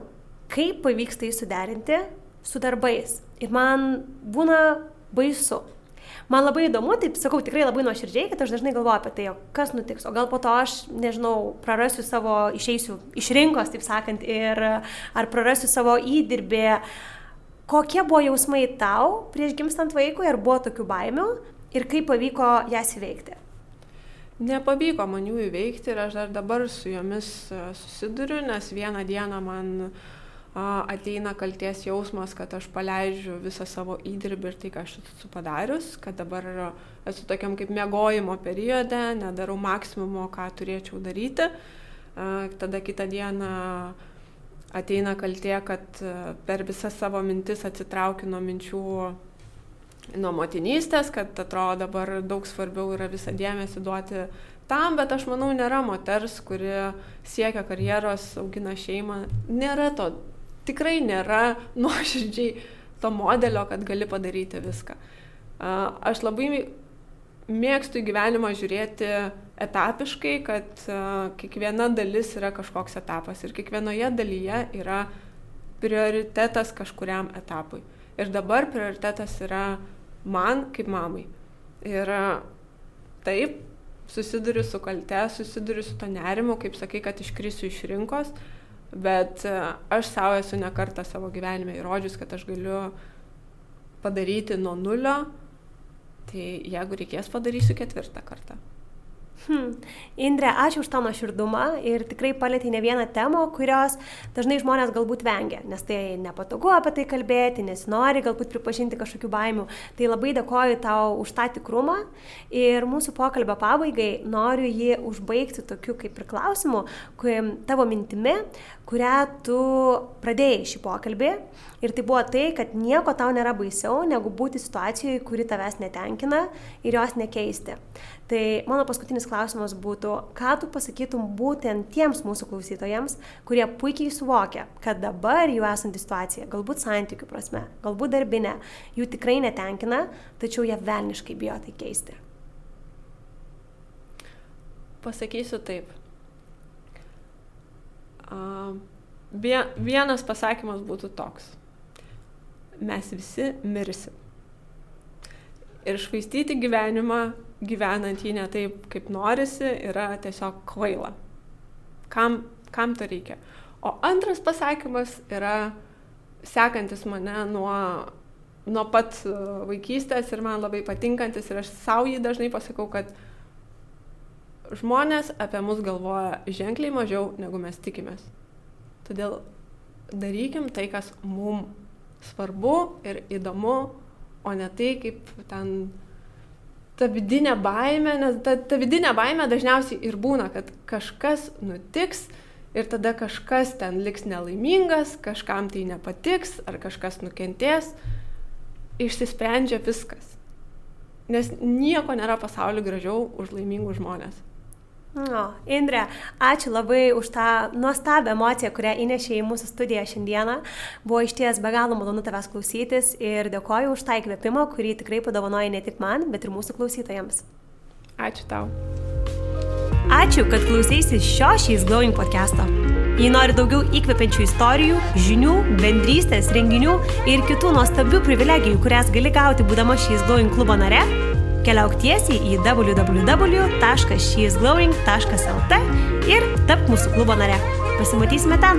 kaip pavyks tai suderinti su darbais. Ir man būna baisu. Man labai įdomu, taip sakau, tikrai labai nuoširdžiai, kad aš dažnai galvoju apie tai, kas nutiks. O gal po to aš, nežinau, prarasiu savo, išeisiu iš rinkos, taip sakant, ir ar prarasiu savo įdirbį. Kokie buvo jausmai tau prieš gimstant vaikui, ar buvo tokių baimių ir kaip pavyko jas įveikti? Nepavyko man jų įveikti ir aš dar dabar su jomis e, susiduriu, nes vieną dieną man ateina kalties jausmas, kad aš paleidžiu visą savo įdirbį ir tai, ką aš esu padarius, kad dabar esu tokiam kaip mėgojimo periode, nedarau maksimumo, ką turėčiau daryti. Tada kitą dieną ateina kaltė, kad e, per visas savo mintis atsitraukiu nuo minčių nuo motinystės, kad atrodo dabar daug svarbiau yra visą dėmesį duoti tam, bet aš manau, nėra moters, kuri siekia karjeros, augina šeimą, nėra to, tikrai nėra nuoširdžiai to modelio, kad gali padaryti viską. Aš labai mėgstu į gyvenimą žiūrėti etapiškai, kad kiekviena dalis yra kažkoks etapas ir kiekvienoje dalyje yra prioritetas kažkuriam etapui. Ir dabar prioritetas yra man kaip mamai. Ir uh, taip, susiduriu su kalte, susiduriu su to nerimu, kaip sakai, kad iškrisiu iš rinkos, bet uh, aš savo esu nekartą savo gyvenime įrodžius, kad aš galiu padaryti nuo nulio Tai jeigu reikės, padarysiu ketvirtą kartą. Hmm. Indrė, ačiū už tą nuoširdumą ir tikrai palėtė ne vieną temą, kurios dažnai žmonės galbūt vengia, nes tai nepatogu apie tai kalbėti, nesinori galbūt pripažinti kažkokių baimių. Tai labai dėkoju tau už tą tikrumą ir mūsų pokalbio pabaigai noriu jį užbaigti tokiu kaip ir klausimu, tavo mintimi, kurią tu pradėjai šį pokalbį. Ir tai buvo tai, kad nieko tau nėra baisiau, negu būti situacijoje, kuri tavęs netenkina ir jos nekeisti. Tai mano paskutinis klausimas būtų, ką tu pasakytum būtent tiems mūsų klausytojams, kurie puikiai suvokia, kad dabar jų esanti situacija, galbūt santykių prasme, galbūt darbinė, jų tikrai netenkina, tačiau jie velniškai bijo tai keisti. Pasakysiu taip vienas pasakymas būtų toks. Mes visi mirsim. Ir švaistyti gyvenimą, gyvenant jį ne taip, kaip norisi, yra tiesiog kvaila. Kam, kam to reikia? O antras pasakymas yra sekantis mane nuo, nuo pat vaikystės ir man labai patinkantis ir aš savo jį dažnai pasakau, kad žmonės apie mus galvoja ženkliai mažiau, negu mes tikimės. Todėl darykim tai, kas mums svarbu ir įdomu, o ne tai, kaip ten ta vidinė baime, nes ta, ta vidinė baime dažniausiai ir būna, kad kažkas nutiks ir tada kažkas ten liks nelaimingas, kažkam tai nepatiks ar kažkas nukentės, išsisprendžia viskas. Nes nieko nėra pasauliu gražiau už laimingus žmonės. O, Indrė, ačiū labai už tą nuostabią emociją, kurią įnešė į mūsų studiją šiandieną. Buvo iš ties be galo malonu tavęs klausytis ir dėkoju už tą įkvėpimą, kurį tikrai padovanoji ne tik man, bet ir mūsų klausytojams. Ačiū tau. Ačiū, kad klausėsi šio šiais Glowing podcast'o. Jei nori daugiau įkvepiančių istorijų, žinių, bendrystės, renginių ir kitų nuostabių privilegijų, kurias gali gauti būdama šiais Glowing klubo nare, Keliauk tiesiai į www.sheisglowing.lt ir tapk mūsų klubo nare. Pasimatysime ten.